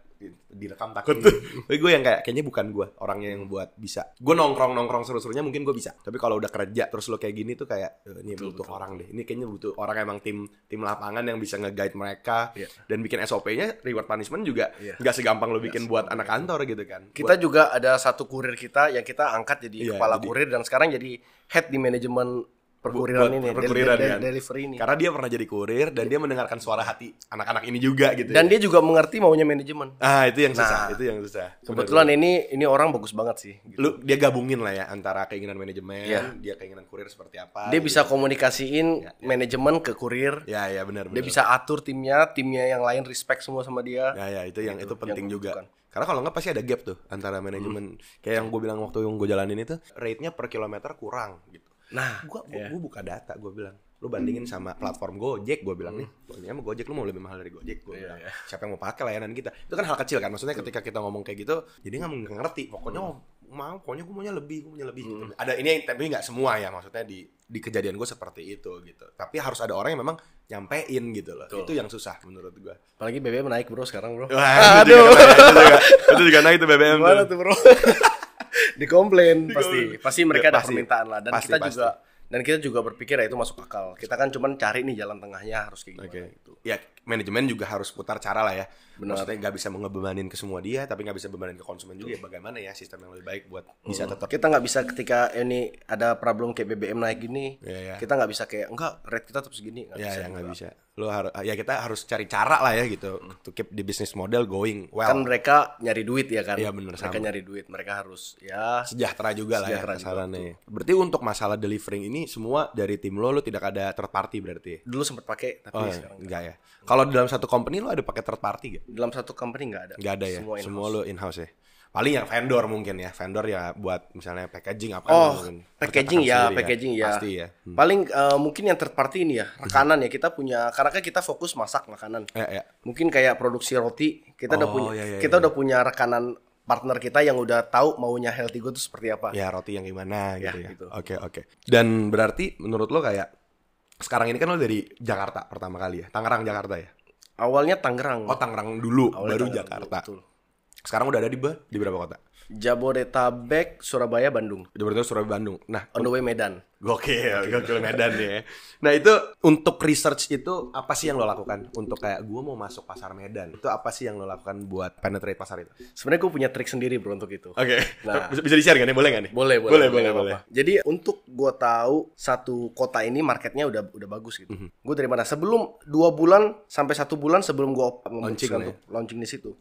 [SPEAKER 1] direkam takut tuh. Tapi gue yang kayak kayaknya bukan gue orangnya yang buat bisa. Gue nongkrong nongkrong seru-serunya mungkin gue bisa. Tapi kalau udah kerja terus lo kayak gini tuh kayak "Eh, ini butuh orang deh. Ini kayaknya butuh orang emang tim tim lapangan yang bisa nge-guide mereka
[SPEAKER 2] Iya.
[SPEAKER 1] dan bikin SOP-nya reward punishment juga
[SPEAKER 2] Iya.
[SPEAKER 1] nggak segampang lo bikin buat anak kantor gitu kan.
[SPEAKER 2] Kita juga ada satu kurir kita yang kita angkat jadi
[SPEAKER 1] Iya,
[SPEAKER 2] kepala
[SPEAKER 1] jadi-
[SPEAKER 2] kurir dan sekarang jadi head di manajemen perkuriran ini,
[SPEAKER 1] perkuriran,
[SPEAKER 2] del-
[SPEAKER 1] kan?
[SPEAKER 2] delivery ini.
[SPEAKER 1] Karena dia pernah jadi kurir dan dia mendengarkan suara hati anak-anak ini juga gitu.
[SPEAKER 2] Dan
[SPEAKER 1] ya.
[SPEAKER 2] dia juga mengerti maunya manajemen.
[SPEAKER 1] ah itu yang susah,
[SPEAKER 2] Nah,
[SPEAKER 1] itu yang susah.
[SPEAKER 2] Kebetulan ini ini orang bagus banget sih. gitu.
[SPEAKER 1] lu dia gabungin lah ya antara keinginan manajemen,
[SPEAKER 2] Iya.
[SPEAKER 1] dia keinginan kurir seperti apa.
[SPEAKER 2] Dia
[SPEAKER 1] gitu.
[SPEAKER 2] bisa komunikasiin manajemen ke kurir.
[SPEAKER 1] Ya ya benar
[SPEAKER 2] Dia
[SPEAKER 1] benar.
[SPEAKER 2] bisa atur timnya, timnya yang lain respect semua sama dia.
[SPEAKER 1] Ya ya itu yang
[SPEAKER 2] Gitu,
[SPEAKER 1] itu penting
[SPEAKER 2] yang
[SPEAKER 1] juga. Karena kalau nggak pasti ada gap tuh antara manajemen kayak yang gue bilang waktu yang gue jalanin itu rate-nya per kilometer kurang gitu.
[SPEAKER 2] Nah,
[SPEAKER 1] Gua gua,
[SPEAKER 2] Iya.
[SPEAKER 1] gua buka data gue bilang lu bandingin sama platform Gojek gue bilang nih ini sama Gojek lu mau lebih mahal dari Gojek gue
[SPEAKER 2] Hmm. Iya,
[SPEAKER 1] bilang
[SPEAKER 2] iya.
[SPEAKER 1] siapa yang mau pakai layanan kita itu kan hal kecil kan maksudnya ketika kita ngomong kayak gitu jadi nggak ngerti pokoknya
[SPEAKER 2] Hmm.
[SPEAKER 1] mau pokoknya gue maunya lebih gue maunya lebih gitu. ada ini tapi nggak semua ya maksudnya di di kejadian gue seperti itu gitu tapi harus ada orang yang memang nyampein gitu loh
[SPEAKER 2] Betul.
[SPEAKER 1] itu yang susah menurut gue
[SPEAKER 2] apalagi BBM naik bro sekarang bro.
[SPEAKER 1] Wah, itu juga, itu juga, itu juga naik tuh BBM
[SPEAKER 2] Gimana
[SPEAKER 1] tuh.
[SPEAKER 2] tuh bro? Dikomplain pasti. Pasti mereka ada
[SPEAKER 1] Pasti.
[SPEAKER 2] permintaan lah dan
[SPEAKER 1] Pasti,
[SPEAKER 2] kita
[SPEAKER 1] pasti.
[SPEAKER 2] juga dan kita juga berpikir ya itu masuk akal. Kita kan cuman cari nih jalan tengahnya harus kayak gimana
[SPEAKER 1] Oke.
[SPEAKER 2] gitu.
[SPEAKER 1] Ya manajemen juga harus putar cara lah ya.
[SPEAKER 2] Benar.
[SPEAKER 1] Maksudnya nggak bisa ngebebanin ke semua dia, tapi nggak bisa bebanin ke konsumen juga. Ya, bagaimana ya sistem yang lebih baik buat bisa tetap.
[SPEAKER 2] Kita nggak bisa ketika ini ada problem kayak BBM naik gini,
[SPEAKER 1] Ya, ya.
[SPEAKER 2] kita nggak bisa kayak enggak rate kita tetap segini. Nggak
[SPEAKER 1] Ya,
[SPEAKER 2] bisa.
[SPEAKER 1] ya nggak bisa. Lo harus, ya kita harus cari cara lah ya gitu, to keep the business model going well.
[SPEAKER 2] Kan mereka nyari duit ya kan.
[SPEAKER 1] Iya, bener,
[SPEAKER 2] mereka
[SPEAKER 1] sama.
[SPEAKER 2] nyari duit, mereka harus ya
[SPEAKER 1] sejahtera juga lah ya
[SPEAKER 2] Sejahtera juga,
[SPEAKER 1] kasarannya. Berarti untuk masalah delivering ini semua dari tim lo, lo tidak ada third party berarti.
[SPEAKER 2] dulu sempat pakai tapi
[SPEAKER 1] Oh,
[SPEAKER 2] sekarang
[SPEAKER 1] enggak ya. Kalau dalam satu company lo ada pakai third party gak?
[SPEAKER 2] dalam satu company nggak ada.
[SPEAKER 1] Nggak ada ya.
[SPEAKER 2] Semua
[SPEAKER 1] Semua, lo in house ya. Paling yang vendor mungkin ya. Vendor ya buat misalnya packaging apa
[SPEAKER 2] Oh,
[SPEAKER 1] mungkin.
[SPEAKER 2] packaging ya,
[SPEAKER 1] sendiri
[SPEAKER 2] packaging ya.
[SPEAKER 1] Pasti ya. Hmm.
[SPEAKER 2] Paling eh, mungkin yang third party ini ya, rekanan ya. Kita punya karena kan kita fokus masak makanan.
[SPEAKER 1] Ya, ya.
[SPEAKER 2] Mungkin kayak produksi roti, kita udah
[SPEAKER 1] Oh,
[SPEAKER 2] punya
[SPEAKER 1] iya, iya,
[SPEAKER 2] kita
[SPEAKER 1] iya.
[SPEAKER 2] udah punya rekanan partner kita yang udah tahu maunya healthy good itu seperti apa.
[SPEAKER 1] Ya roti yang gimana
[SPEAKER 2] Ya,
[SPEAKER 1] gitu ya.
[SPEAKER 2] gitu.
[SPEAKER 1] Oke oke. Dan berarti menurut lo kayak sekarang ini kan lo dari Jakarta pertama kali ya. Tangerang Jakarta ya.
[SPEAKER 2] Awalnya Tangerang.
[SPEAKER 1] Oh Tangerang dulu
[SPEAKER 2] Awalnya
[SPEAKER 1] baru
[SPEAKER 2] Tangerang,
[SPEAKER 1] Jakarta.
[SPEAKER 2] betul.
[SPEAKER 1] Sekarang udah ada di be- di berapa kota?
[SPEAKER 2] Jabodetabek, Surabaya, Bandung.
[SPEAKER 1] Berarti Surabaya Bandung. Nah,
[SPEAKER 2] On the way Medan.
[SPEAKER 1] Gokil, gokil Medan ya. Nah itu untuk research itu apa sih yang lo lakukan? Untuk kayak gue mau masuk pasar Medan, itu apa sih yang lo lakukan buat penetrate pasar itu?
[SPEAKER 2] Sebenarnya gue punya trik sendiri bro untuk itu.
[SPEAKER 1] Oke,
[SPEAKER 2] Nah.
[SPEAKER 1] bisa, bisa di-share gak nih? Boleh gak nih?
[SPEAKER 2] Boleh, boleh,
[SPEAKER 1] boleh, boleh. boleh.
[SPEAKER 2] Jadi untuk gue tahu satu kota ini marketnya udah udah bagus gitu.
[SPEAKER 1] Mhm.
[SPEAKER 2] Gue dari mana? Sebelum dua bulan sampai satu bulan sebelum gue
[SPEAKER 1] Launching ya.
[SPEAKER 2] launching di situ,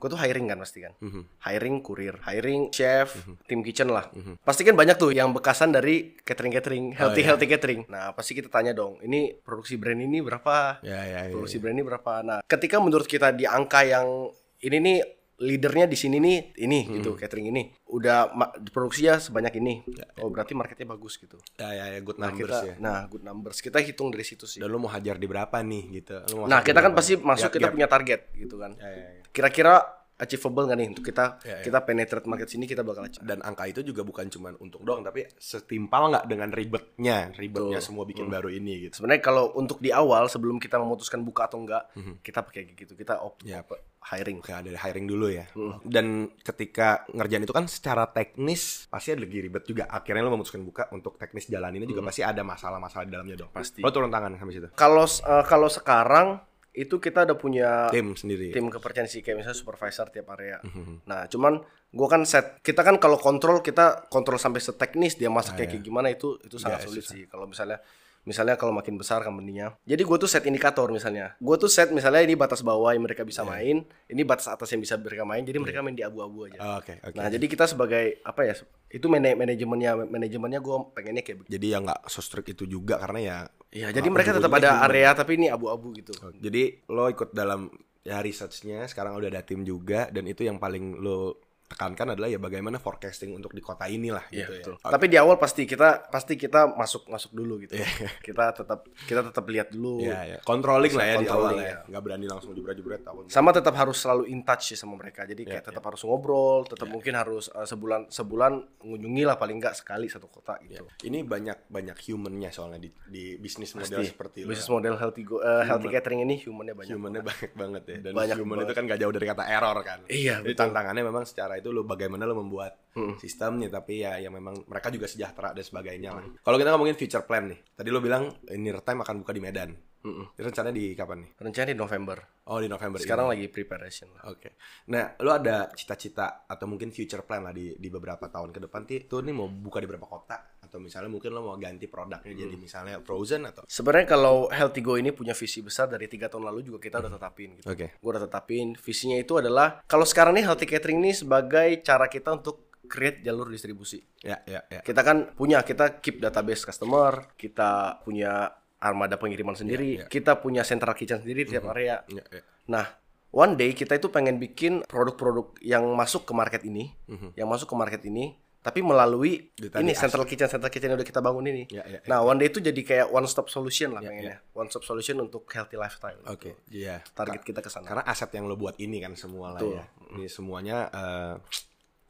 [SPEAKER 2] gue tuh hiring kan pasti kan.
[SPEAKER 1] Mhm.
[SPEAKER 2] Hiring kurir, hiring chef, tim kitchen lah. Pasti kan banyak tuh yang bekasan dari catering catering, healthy
[SPEAKER 1] iya.
[SPEAKER 2] healthy catering. Nah pasti kita tanya dong, ini produksi brand ini berapa?
[SPEAKER 1] Ya, ya, ya.
[SPEAKER 2] produksi brand ini berapa? Nah, ketika menurut kita di angka yang ini nih leadernya di sini nih ini
[SPEAKER 1] Hmm.
[SPEAKER 2] gitu catering ini udah produksinya sebanyak ini.
[SPEAKER 1] Ya,
[SPEAKER 2] Oh, berarti marketnya bagus gitu.
[SPEAKER 1] Ya, ya, ya, good
[SPEAKER 2] Nah,
[SPEAKER 1] numbers
[SPEAKER 2] kita
[SPEAKER 1] ya.
[SPEAKER 2] nah good numbers. Kita hitung dari situ sih.
[SPEAKER 1] Dan lo mau hajar di berapa nih gitu? Mau
[SPEAKER 2] Nah, kita kan pasti masuk
[SPEAKER 1] Gap-
[SPEAKER 2] kita
[SPEAKER 1] gap.
[SPEAKER 2] punya target gitu kan.
[SPEAKER 1] Ya, ya, ya.
[SPEAKER 2] Kira-kira achievable nggak nih untuk kita
[SPEAKER 1] Ya, ya.
[SPEAKER 2] kita penetrate market sini kita bakal achieve.
[SPEAKER 1] Dan angka itu juga bukan cuma untung doang, tapi setimpal nggak dengan ribetnya, ribetnya
[SPEAKER 2] Betul.
[SPEAKER 1] semua bikin baru ini gitu.
[SPEAKER 2] Sebenarnya kalau untuk di awal sebelum kita memutuskan buka atau enggak, kita pakai kayak gitu. Kita op, op- hiring.
[SPEAKER 1] Oke, ada hiring dulu ya. Dan ketika ngerjain itu kan secara teknis pasti ada lagi ribet juga. Akhirnya lo memutuskan buka untuk teknis jalan ini juga pasti ada masalah-masalah di dalamnya dong.
[SPEAKER 2] Pasti.
[SPEAKER 1] Lo turun tangan sampai situ.
[SPEAKER 2] Kalau eh, kalau sekarang itu kita udah punya
[SPEAKER 1] Tim sendiri.
[SPEAKER 2] tim kepercayaan sih kayak misalnya supervisor tiap area. Nah, cuman gua kan set kita kan kalau kontrol kita kontrol sampai seteknis dia masak kayak kayak gimana itu itu sangat sulit sih. Kalau misalnya misalnya kalau makin besar company-nya. Jadi gue tuh set indikator misalnya. Gue tuh set misalnya ini batas bawah yang mereka bisa main, ini batas atas yang bisa mereka main. Jadi mereka main di abu-abu aja.
[SPEAKER 1] Oh, Oke, oke.
[SPEAKER 2] Nah, jadi kita sebagai apa ya? Itu mana- manajemennya manajemennya gue pengennya kayak begitu.
[SPEAKER 1] Jadi ya nggak so strict itu juga karena ya.
[SPEAKER 2] Iya, jadi mereka tetap ada area tapi ini abu-abu gitu.
[SPEAKER 1] Jadi lo ikut dalam ya researchnya sekarang udah ada tim juga dan itu yang paling lo tekankan adalah ya bagaimana forecasting untuk di kota inilah
[SPEAKER 2] Iya,
[SPEAKER 1] gitu
[SPEAKER 2] betul.
[SPEAKER 1] ya.
[SPEAKER 2] Tapi di awal pasti kita pasti kita masuk masuk dulu gitu. kita tetap kita tetap lihat dulu.
[SPEAKER 1] Iya, ya. Controlling lah ya di awal ya.
[SPEAKER 2] ya.
[SPEAKER 1] Nggak berani langsung jebret-jebret tahun.
[SPEAKER 2] Sama tetap harus selalu in touch sih sama mereka. Jadi kayak
[SPEAKER 1] Iya,
[SPEAKER 2] tetap harus ngobrol, tetap mungkin harus uh, sebulan sebulan mengunjungi lah paling enggak sekali satu kota gitu.
[SPEAKER 1] Ini banyak banyak humannya soalnya di, di bisnis model
[SPEAKER 2] Pasti.
[SPEAKER 1] seperti.
[SPEAKER 2] Bisnis model healthy go, uh, healthy catering ini humannya banyak.
[SPEAKER 1] Humannya banyak banget ya. Dan
[SPEAKER 2] Banyak
[SPEAKER 1] human
[SPEAKER 2] banget.
[SPEAKER 1] itu kan gak jauh dari kata error kan.
[SPEAKER 2] Iya,
[SPEAKER 1] Jadi
[SPEAKER 2] betul.
[SPEAKER 1] tantangannya memang secara itu lo bagaimana lo membuat sistemnya tapi ya yang memang mereka juga sejahtera dan sebagainya lah. Kalau kita ngomongin future plan nih. Tadi lo bilang Near Time akan buka di Medan. Ini rencananya di kapan nih?
[SPEAKER 2] Rencana di November.
[SPEAKER 1] Oh di November. ini.
[SPEAKER 2] Sekarang lagi preparation lah.
[SPEAKER 1] Oke. Nah, lo ada cita-cita atau mungkin future plan lah di di beberapa tahun ke depan ti tuh nih mau buka di beberapa kota atau misalnya mungkin lo mau ganti produknya jadi misalnya frozen atau
[SPEAKER 2] Sebenarnya kalau Healthy Go ini punya visi besar dari tiga tahun lalu juga kita udah tetapin gitu.
[SPEAKER 1] Oke.
[SPEAKER 2] Gue udah tetapin visinya itu adalah kalau sekarang nih Healthy Catering ini sebagai cara kita untuk create jalur distribusi.
[SPEAKER 1] Ya, ya, ya.
[SPEAKER 2] Kita kan punya kita keep database customer, kita punya armada pengiriman sendiri, kita punya central kitchen sendiri di tiap area.
[SPEAKER 1] Ya, ya.
[SPEAKER 2] Nah, one day kita itu pengen bikin produk-produk yang masuk ke market ini, yang masuk ke market ini, tapi melalui ini central kitchen, central kitchen yang udah kita bangun ini.
[SPEAKER 1] Ya, ya, ya.
[SPEAKER 2] Nah, one day itu jadi kayak one stop solution lah pengennya, one stop solution untuk healthy lifestyle.
[SPEAKER 1] Oke, iya.
[SPEAKER 2] Target kita ke sana.
[SPEAKER 1] Karena aset yang lo buat ini kan semua lah ya. Ini semuanya eh,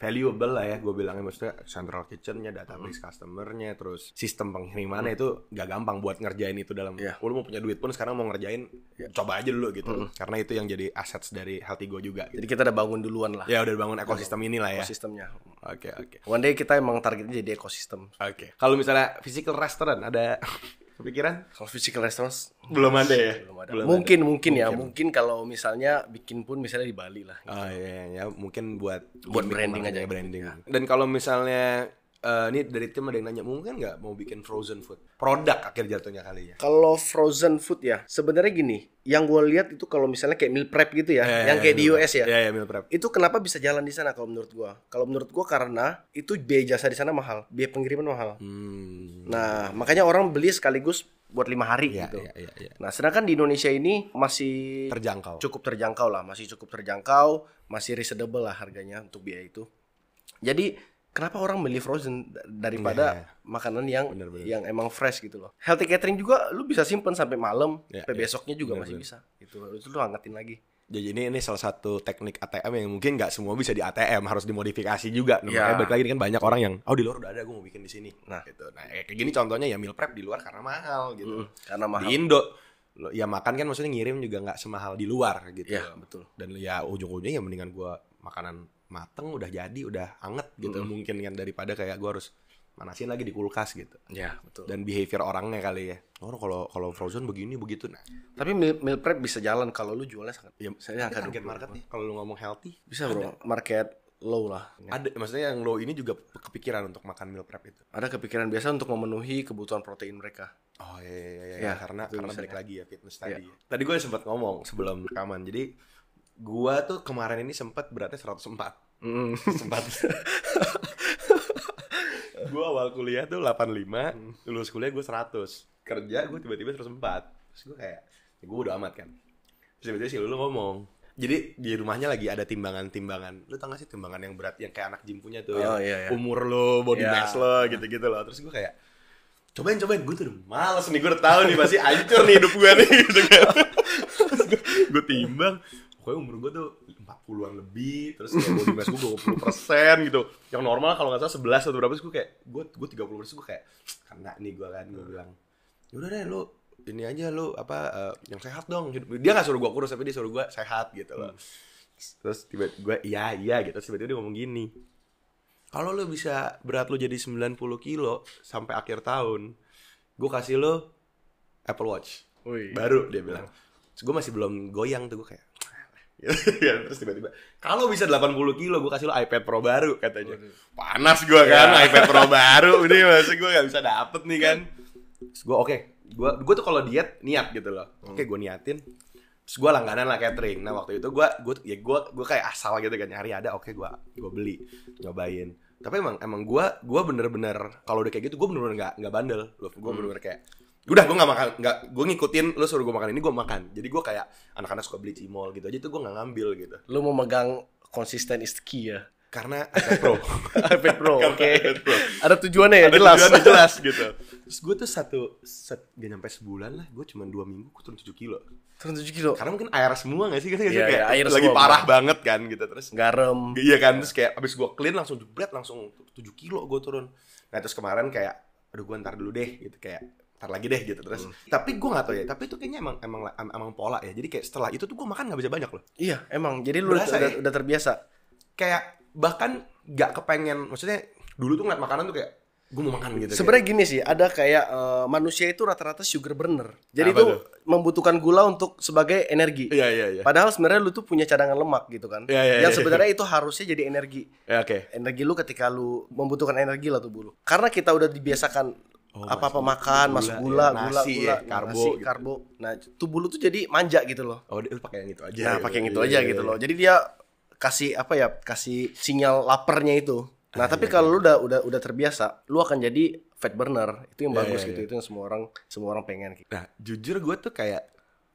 [SPEAKER 1] valuable lah ya gue bilangnya. Maksudnya central kitchennya database customernya terus sistem pengirimannya itu gak gampang buat ngerjain itu dalam
[SPEAKER 2] Iya.
[SPEAKER 1] lo mau punya duit pun sekarang mau ngerjain coba aja dulu gitu. Karena itu yang jadi assets dari Healthy Go juga gitu.
[SPEAKER 2] Jadi kita udah bangun duluan lah.
[SPEAKER 1] Ya udah bangun ekosistem inilah ya.
[SPEAKER 2] Ekosistemnya.
[SPEAKER 1] oke oke.
[SPEAKER 2] One day kita emang targetnya jadi ekosistem.
[SPEAKER 1] oke. Kalau misalnya physical restaurant ada kepikiran
[SPEAKER 2] Kalau physical restaurants
[SPEAKER 1] belum ada ya
[SPEAKER 2] belum ada. mungkin mungkin ya, mungkin kalau misalnya bikin pun misalnya di Bali lah.
[SPEAKER 1] Oh iya, ya mungkin buat
[SPEAKER 2] Buat branding aja.
[SPEAKER 1] branding. Dan kalau misalnya eh, ini dari tim ada yang nanya mungkin nggak mau bikin frozen food produk akhir jatuhnya kali ya.
[SPEAKER 2] Kalau frozen food ya, sebenarnya gini, yang gue lihat itu kalau misalnya kayak meal prep gitu ya,
[SPEAKER 1] Eh,
[SPEAKER 2] yang kayak di
[SPEAKER 1] meal
[SPEAKER 2] US ya,
[SPEAKER 1] Iya ya meal prep.
[SPEAKER 2] itu kenapa bisa jalan di sana kalau menurut gua? Kalau menurut gua karena itu biaya jasa di sana mahal, biaya pengiriman mahal.
[SPEAKER 1] Hmm.
[SPEAKER 2] Nah, makanya orang beli sekaligus buat lima hari
[SPEAKER 1] Iya
[SPEAKER 2] gitu.
[SPEAKER 1] iya iya. iya.
[SPEAKER 2] Nah, sedangkan di Indonesia ini masih
[SPEAKER 1] Terjangkau.
[SPEAKER 2] cukup terjangkau lah, masih cukup terjangkau, masih reasonable lah harganya untuk biaya itu. Jadi kenapa orang beli frozen da- daripada
[SPEAKER 1] Iya.
[SPEAKER 2] makanan yang
[SPEAKER 1] Bener-bener.
[SPEAKER 2] yang emang fresh gitu loh. Healthy catering juga lu bisa simpen sampai malam,
[SPEAKER 1] Iya,
[SPEAKER 2] sampai
[SPEAKER 1] iya.
[SPEAKER 2] besoknya juga masih bisa. Itu itu lu hangatin lagi.
[SPEAKER 1] Jadi ini ini salah satu teknik ATM yang mungkin nggak semua bisa di ATM harus dimodifikasi juga. Nah,
[SPEAKER 2] Iya.
[SPEAKER 1] Makanya balik lagi kan banyak orang yang oh di luar udah ada gue mau bikin di sini.
[SPEAKER 2] Nah.
[SPEAKER 1] gitu. Nah kayak gini contohnya ya meal prep di luar karena mahal gitu.
[SPEAKER 2] Karena mahal.
[SPEAKER 1] Di Indo ya makan kan maksudnya ngirim juga nggak semahal di luar gitu.
[SPEAKER 2] Iya, betul.
[SPEAKER 1] Dan ya ujung-ujungnya ya mendingan gua makanan mateng udah jadi udah anget gitu mungkin kan daripada kayak gua harus manasin lagi di kulkas gitu.
[SPEAKER 2] Ya, betul.
[SPEAKER 1] Dan behavior orangnya kali ya. Oh kalau kalau frozen begini begitu nah.
[SPEAKER 2] Tapi meal, meal prep bisa jalan kalau lu jualnya sangat.
[SPEAKER 1] Ya,
[SPEAKER 2] saya angka
[SPEAKER 1] target
[SPEAKER 2] 20.
[SPEAKER 1] market nih kalau lu ngomong healthy
[SPEAKER 2] Bisa bro, market low lah.
[SPEAKER 1] ada maksudnya yang lo ini juga kepikiran untuk makan meal prep itu.
[SPEAKER 2] Ada kepikiran biasa untuk memenuhi kebutuhan protein mereka.
[SPEAKER 1] Oh iya iya iya, iya.
[SPEAKER 2] Ya,
[SPEAKER 1] karena karena balik
[SPEAKER 2] ya.
[SPEAKER 1] lagi ya fitness tadi. Tadi gue sempat ngomong sebelum rekaman. Jadi gua tuh kemarin ini sempat beratnya 104.
[SPEAKER 2] Mm.
[SPEAKER 1] Sempat. gua awal kuliah tuh 85, lulus kuliah gue 100. Kerja gue tiba-tiba 104. Terus gue kayak ya gue udah amat kan. Terus tiba-tiba si Lulu ngomong, jadi di rumahnya lagi ada timbangan-timbangan. Lu tau gak sih timbangan yang berat yang kayak anak gym punya tuh
[SPEAKER 2] Oh,
[SPEAKER 1] yang
[SPEAKER 2] iya, iya.
[SPEAKER 1] umur lo, body
[SPEAKER 2] Iya.
[SPEAKER 1] mass lo gitu-gitu loh. Terus gue kayak cobain cobain gue tuh udah males nih gue udah tahu nih pasti hancur nih hidup gue nih gitu kan gue timbang pokoknya umur gue tuh 40-an lebih terus kayak body mass gue 20 persen gitu yang normal kalau nggak salah 11 atau berapa sih gue kayak gue gue 30 persen gue kayak kena nih gue kan gue bilang yaudah deh lu ini aja lu apa eh, yang sehat dong dia nggak suruh gue kurus tapi dia suruh gue sehat gitu loh terus tiba gue iya iya gitu terus tiba-tiba dia ngomong gini kalau lo bisa berat lo jadi 90 kilo sampai akhir tahun, gue kasih lo Apple Watch.
[SPEAKER 2] Wih.
[SPEAKER 1] Baru dia bilang. Gue masih belum goyang tuh gue kayak. Ya, terus tiba-tiba kalau bisa 80 kilo gue kasih lo iPad Pro baru katanya. Panas gue kan iPad Pro baru ini masih gue gak bisa dapet nih kan. Terus gue oke gue gue tuh kalau diet niat gitu loh. Oke gue niatin terus gue langganan lah catering. Nah waktu itu gue gue ya gue gue kayak asal gitu kan nyari ada oke gue gue beli nyobain. Tapi emang emang gue gue bener-bener kalau udah kayak gitu gue bener-bener nggak nggak bandel. Loh gue bener-bener kayak udah gue nggak makan nggak gue ngikutin lo suruh gue makan ini gue makan jadi gue kayak anak-anak suka beli cimol gitu aja tuh gue nggak ngambil gitu
[SPEAKER 2] Lu mau megang konsisten is key ya.
[SPEAKER 1] Karena iPad Pro.
[SPEAKER 2] iPad Pro, oke.
[SPEAKER 1] Pro.
[SPEAKER 2] Ada tujuannya ya,
[SPEAKER 1] Ada
[SPEAKER 2] jelas.
[SPEAKER 1] tujuannya jelas gitu. Terus gue tuh satu, set, gak nyampe sebulan lah, gue cuma dua minggu, gue turun 7 kilo.
[SPEAKER 2] Turun 7 kilo.
[SPEAKER 1] Karena mungkin air semua gak sih? Gak sih?
[SPEAKER 2] Iya,
[SPEAKER 1] kayak
[SPEAKER 2] iya, air
[SPEAKER 1] lagi parah banget kan gitu. Terus
[SPEAKER 2] Garam.
[SPEAKER 1] Iya kan, terus kayak abis gue clean langsung jebret langsung 7 kilo gue turun. Nah terus kemarin kayak, aduh gue ntar dulu deh gitu kayak ntar lagi deh gitu terus. Tapi gue gak tau ya, tapi itu kayaknya emang emang em- emang pola ya. Jadi kayak setelah itu tuh gue makan gak bisa banyak loh.
[SPEAKER 2] Iya, emang. Jadi lu
[SPEAKER 1] Berasa
[SPEAKER 2] udah,
[SPEAKER 1] ya?
[SPEAKER 2] udah terbiasa.
[SPEAKER 1] Kayak bahkan gak kepengen, maksudnya dulu tuh ngeliat makanan tuh kayak gue mau makan gitu.
[SPEAKER 2] Sebenarnya gini sih, ada kayak eh, manusia itu rata-rata sugar burner. Jadi
[SPEAKER 1] Apa
[SPEAKER 2] itu
[SPEAKER 1] tuh?
[SPEAKER 2] membutuhkan gula untuk sebagai energi.
[SPEAKER 1] Iya iya iya.
[SPEAKER 2] Padahal sebenarnya lu tuh punya cadangan lemak gitu kan.
[SPEAKER 1] Iya, iya,
[SPEAKER 2] yang
[SPEAKER 1] iya.
[SPEAKER 2] sebenarnya itu harusnya jadi energi.
[SPEAKER 1] Ya, Oke.
[SPEAKER 2] Energi lu ketika lu membutuhkan energi lah tuh bulu. Karena kita udah dibiasakan
[SPEAKER 1] Oh,
[SPEAKER 2] apa-apa
[SPEAKER 1] masuk
[SPEAKER 2] makan,
[SPEAKER 1] gula,
[SPEAKER 2] masuk
[SPEAKER 1] ya.
[SPEAKER 2] gula, gula,
[SPEAKER 1] Nasi
[SPEAKER 2] gula,
[SPEAKER 1] ya,
[SPEAKER 2] nah,
[SPEAKER 1] karbo
[SPEAKER 2] nasi,
[SPEAKER 1] gitu.
[SPEAKER 2] karbo. Nah, tubuh lu tuh jadi manja gitu loh.
[SPEAKER 1] Oh dia pakai yang itu aja.
[SPEAKER 2] Nah,
[SPEAKER 1] gitu.
[SPEAKER 2] pakai yang itu
[SPEAKER 1] Iya,
[SPEAKER 2] aja
[SPEAKER 1] iya,
[SPEAKER 2] gitu
[SPEAKER 1] iya.
[SPEAKER 2] loh. Jadi dia kasih apa ya? Kasih sinyal laparnya itu. Nah,
[SPEAKER 1] Ah,
[SPEAKER 2] tapi
[SPEAKER 1] iya,
[SPEAKER 2] kalau lu udah udah udah terbiasa, lu akan jadi fat burner. Itu yang
[SPEAKER 1] Iya,
[SPEAKER 2] bagus
[SPEAKER 1] iya,
[SPEAKER 2] gitu.
[SPEAKER 1] iya.
[SPEAKER 2] Itu yang semua orang semua orang pengen gitu.
[SPEAKER 1] Nah, jujur gue tuh kayak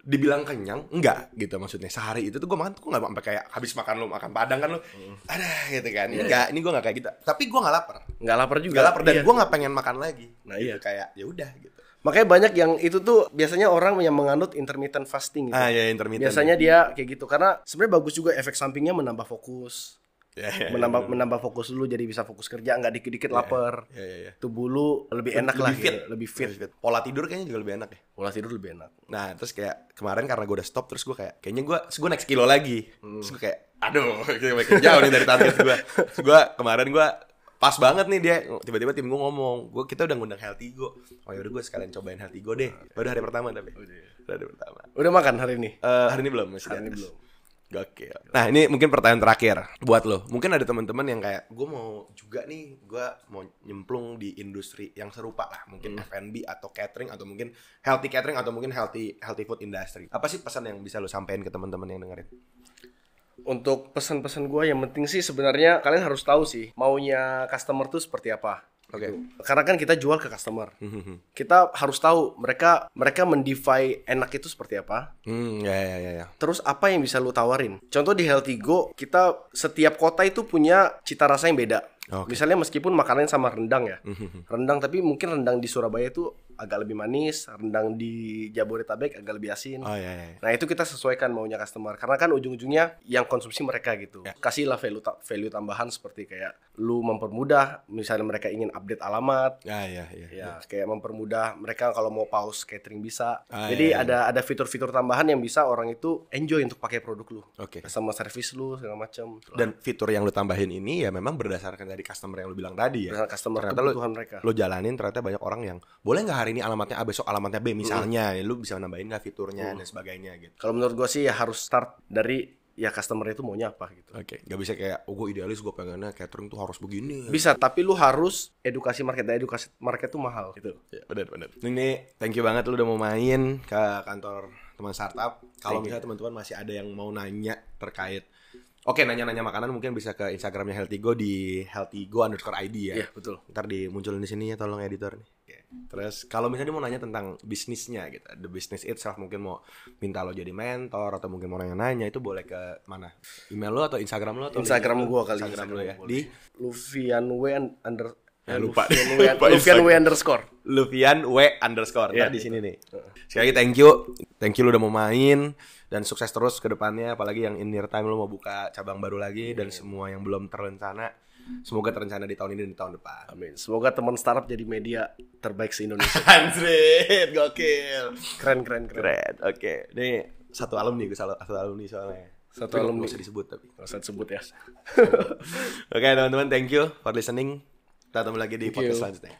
[SPEAKER 1] dibilang kenyang enggak gitu maksudnya sehari itu tuh gue makan tuh gue nggak sampai kayak habis makan lu makan padang kan lu
[SPEAKER 2] Hmm.
[SPEAKER 1] ada gitu kan
[SPEAKER 2] Iya,
[SPEAKER 1] enggak ini gue nggak kayak gitu tapi gue nggak lapar
[SPEAKER 2] Nggak lapar juga.
[SPEAKER 1] nggak lapar dan
[SPEAKER 2] Iya.
[SPEAKER 1] gue nggak pengen makan lagi
[SPEAKER 2] Nah,
[SPEAKER 1] Gitu,
[SPEAKER 2] iya.
[SPEAKER 1] kayak ya udah gitu
[SPEAKER 2] Makanya banyak yang itu tuh biasanya orang yang menganut intermittent fasting gitu.
[SPEAKER 1] ah ya intermittent
[SPEAKER 2] Biasanya dia kayak gitu karena sebenarnya bagus juga efek sampingnya menambah fokus.
[SPEAKER 1] Ya, ya, ya,
[SPEAKER 2] menambah
[SPEAKER 1] bener.
[SPEAKER 2] menambah fokus dulu jadi bisa fokus kerja nggak dikit-dikit lapar.
[SPEAKER 1] ya, ya, ya.
[SPEAKER 2] Tubuh lu lebih enak lah
[SPEAKER 1] fit
[SPEAKER 2] gitu, lebih fit.
[SPEAKER 1] pola tidur kayaknya juga lebih enak ya
[SPEAKER 2] Pola tidur lebih enak.
[SPEAKER 1] nah terus kayak kemarin karena gue udah stop terus gue kayak kayaknya gue gue next kilo lagi
[SPEAKER 2] Hmm.
[SPEAKER 1] terus gue kayak aduh kayak makin jauh nih dari target gue terus gue kemarin gue pas banget nih dia tiba-tiba tim gue ngomong gue kita udah ngundang healthy go oh yaudah gue sekalian cobain healthy go deh baru hari pertama tapi udah hari pertama
[SPEAKER 2] Udah makan hari ini?
[SPEAKER 1] Eh, hari ini belum masih
[SPEAKER 2] Hari ini belum.
[SPEAKER 1] Gokil. Nah ini mungkin pertanyaan terakhir buat lo. Mungkin ada teman-teman yang kayak gue mau juga nih, gue mau nyemplung di industri yang serupa lah, mungkin
[SPEAKER 2] Hmm.
[SPEAKER 1] F&B atau catering atau mungkin healthy catering atau mungkin healthy healthy food industry. Apa sih pesan yang bisa lo sampaikan ke teman-teman yang dengerin?
[SPEAKER 2] Untuk pesan-pesan gue yang penting sih sebenarnya kalian harus tahu sih maunya customer tuh seperti apa.
[SPEAKER 1] Oke.
[SPEAKER 2] Gitu. Karena kan kita jual ke customer.
[SPEAKER 1] Hmm,
[SPEAKER 2] Kita harus tahu mereka mereka mendefine enak itu seperti apa.
[SPEAKER 1] Hmm, ya ya ya ya.
[SPEAKER 2] Terus apa yang bisa lu tawarin? Contoh di Healthy Go, kita setiap kota itu punya cita rasa yang beda.
[SPEAKER 1] Oke.
[SPEAKER 2] Misalnya meskipun makanannya sama rendang ya.
[SPEAKER 1] Hmm,
[SPEAKER 2] Rendang tapi mungkin rendang di Surabaya itu agak lebih manis, rendang di Jabodetabek agak lebih asin.
[SPEAKER 1] Oh ya ya. ya.
[SPEAKER 2] Nah itu kita sesuaikan maunya customer karena kan ujung-ujungnya yang konsumsi mereka gitu.
[SPEAKER 1] Ya.
[SPEAKER 2] Kasihlah value ta- value tambahan seperti kayak lu mempermudah misalnya mereka ingin update alamat
[SPEAKER 1] Ya ya ya.
[SPEAKER 2] ya kayak mempermudah mereka kalau mau pause catering bisa.
[SPEAKER 1] Ah,
[SPEAKER 2] Jadi
[SPEAKER 1] iya, iya.
[SPEAKER 2] ada ada fitur-fitur tambahan yang bisa orang itu enjoy untuk pakai produk lu.
[SPEAKER 1] Oke.
[SPEAKER 2] Sama service lu segala macam.
[SPEAKER 1] Dan fitur yang lo tambahin ini ya memang berdasarkan dari customer yang lo bilang tadi ya.
[SPEAKER 2] Berdasarkan customer
[SPEAKER 1] Ternyata
[SPEAKER 2] kebutuhan mereka.
[SPEAKER 1] lo jalanin ternyata banyak orang yang boleh nggak hari ini alamatnya A besok alamatnya B misalnya lu bisa nambahin nggak fiturnya dan sebagainya gitu
[SPEAKER 2] Kalau menurut gua sih ya harus start dari ya customer itu maunya apa gitu.
[SPEAKER 1] oke nggak bisa kayak oh gue idealis gue pengennya catering tuh harus begini
[SPEAKER 2] Bisa, tapi lu harus edukasi market. Dan edukasi market tuh mahal gitu.
[SPEAKER 1] ya benar benar ini thank you banget lu udah mau main ke kantor teman startup kalau misalnya teman-teman masih ada yang mau nanya terkait Oke, nanya-nanya makanan mungkin bisa ke Instagramnya Healthygo di healthygo underscore ID ya.
[SPEAKER 2] Iya, betul.
[SPEAKER 1] Ntar dimunculin di sini ya, tolong editor nih. Oke. Terus kalau misalnya dia mau nanya tentang bisnisnya gitu, the business itself mungkin mau minta lo jadi mentor atau mungkin mau nanya-nanya itu boleh ke mana? Email lo atau Instagram lo atau
[SPEAKER 2] Instagram gua kali.
[SPEAKER 1] Instagram, lo ya.
[SPEAKER 2] gua.
[SPEAKER 1] Di
[SPEAKER 2] Lufian W under
[SPEAKER 1] Ya, lupa.
[SPEAKER 2] Lufian W,
[SPEAKER 1] Lupa
[SPEAKER 2] Lufian W
[SPEAKER 1] Instagram.
[SPEAKER 2] underscore.
[SPEAKER 1] Lufian W underscore.
[SPEAKER 2] Iya.
[SPEAKER 1] Ntar di sini nih. Sekali lagi thank you, thank you lu udah mau main dan sukses terus ke depannya. Apalagi yang in near time lu mau buka cabang baru lagi dan semua yang belum terencana, semoga terencana di tahun ini dan di tahun depan.
[SPEAKER 2] Amin. Semoga teman startup jadi media terbaik se Indonesia.
[SPEAKER 1] Anjrit, gokil.
[SPEAKER 2] keren keren keren.
[SPEAKER 1] Keren. Oke, ini satu alumni gue satu alumni soalnya.
[SPEAKER 2] Satu
[SPEAKER 1] Tapi
[SPEAKER 2] alumni.
[SPEAKER 1] usah disebut tapi.
[SPEAKER 2] Nggak usah disebut ya.
[SPEAKER 1] Oke teman-teman, thank you for listening. Kita ketemu lagi di
[SPEAKER 2] Thank you.
[SPEAKER 1] podcast selanjutnya.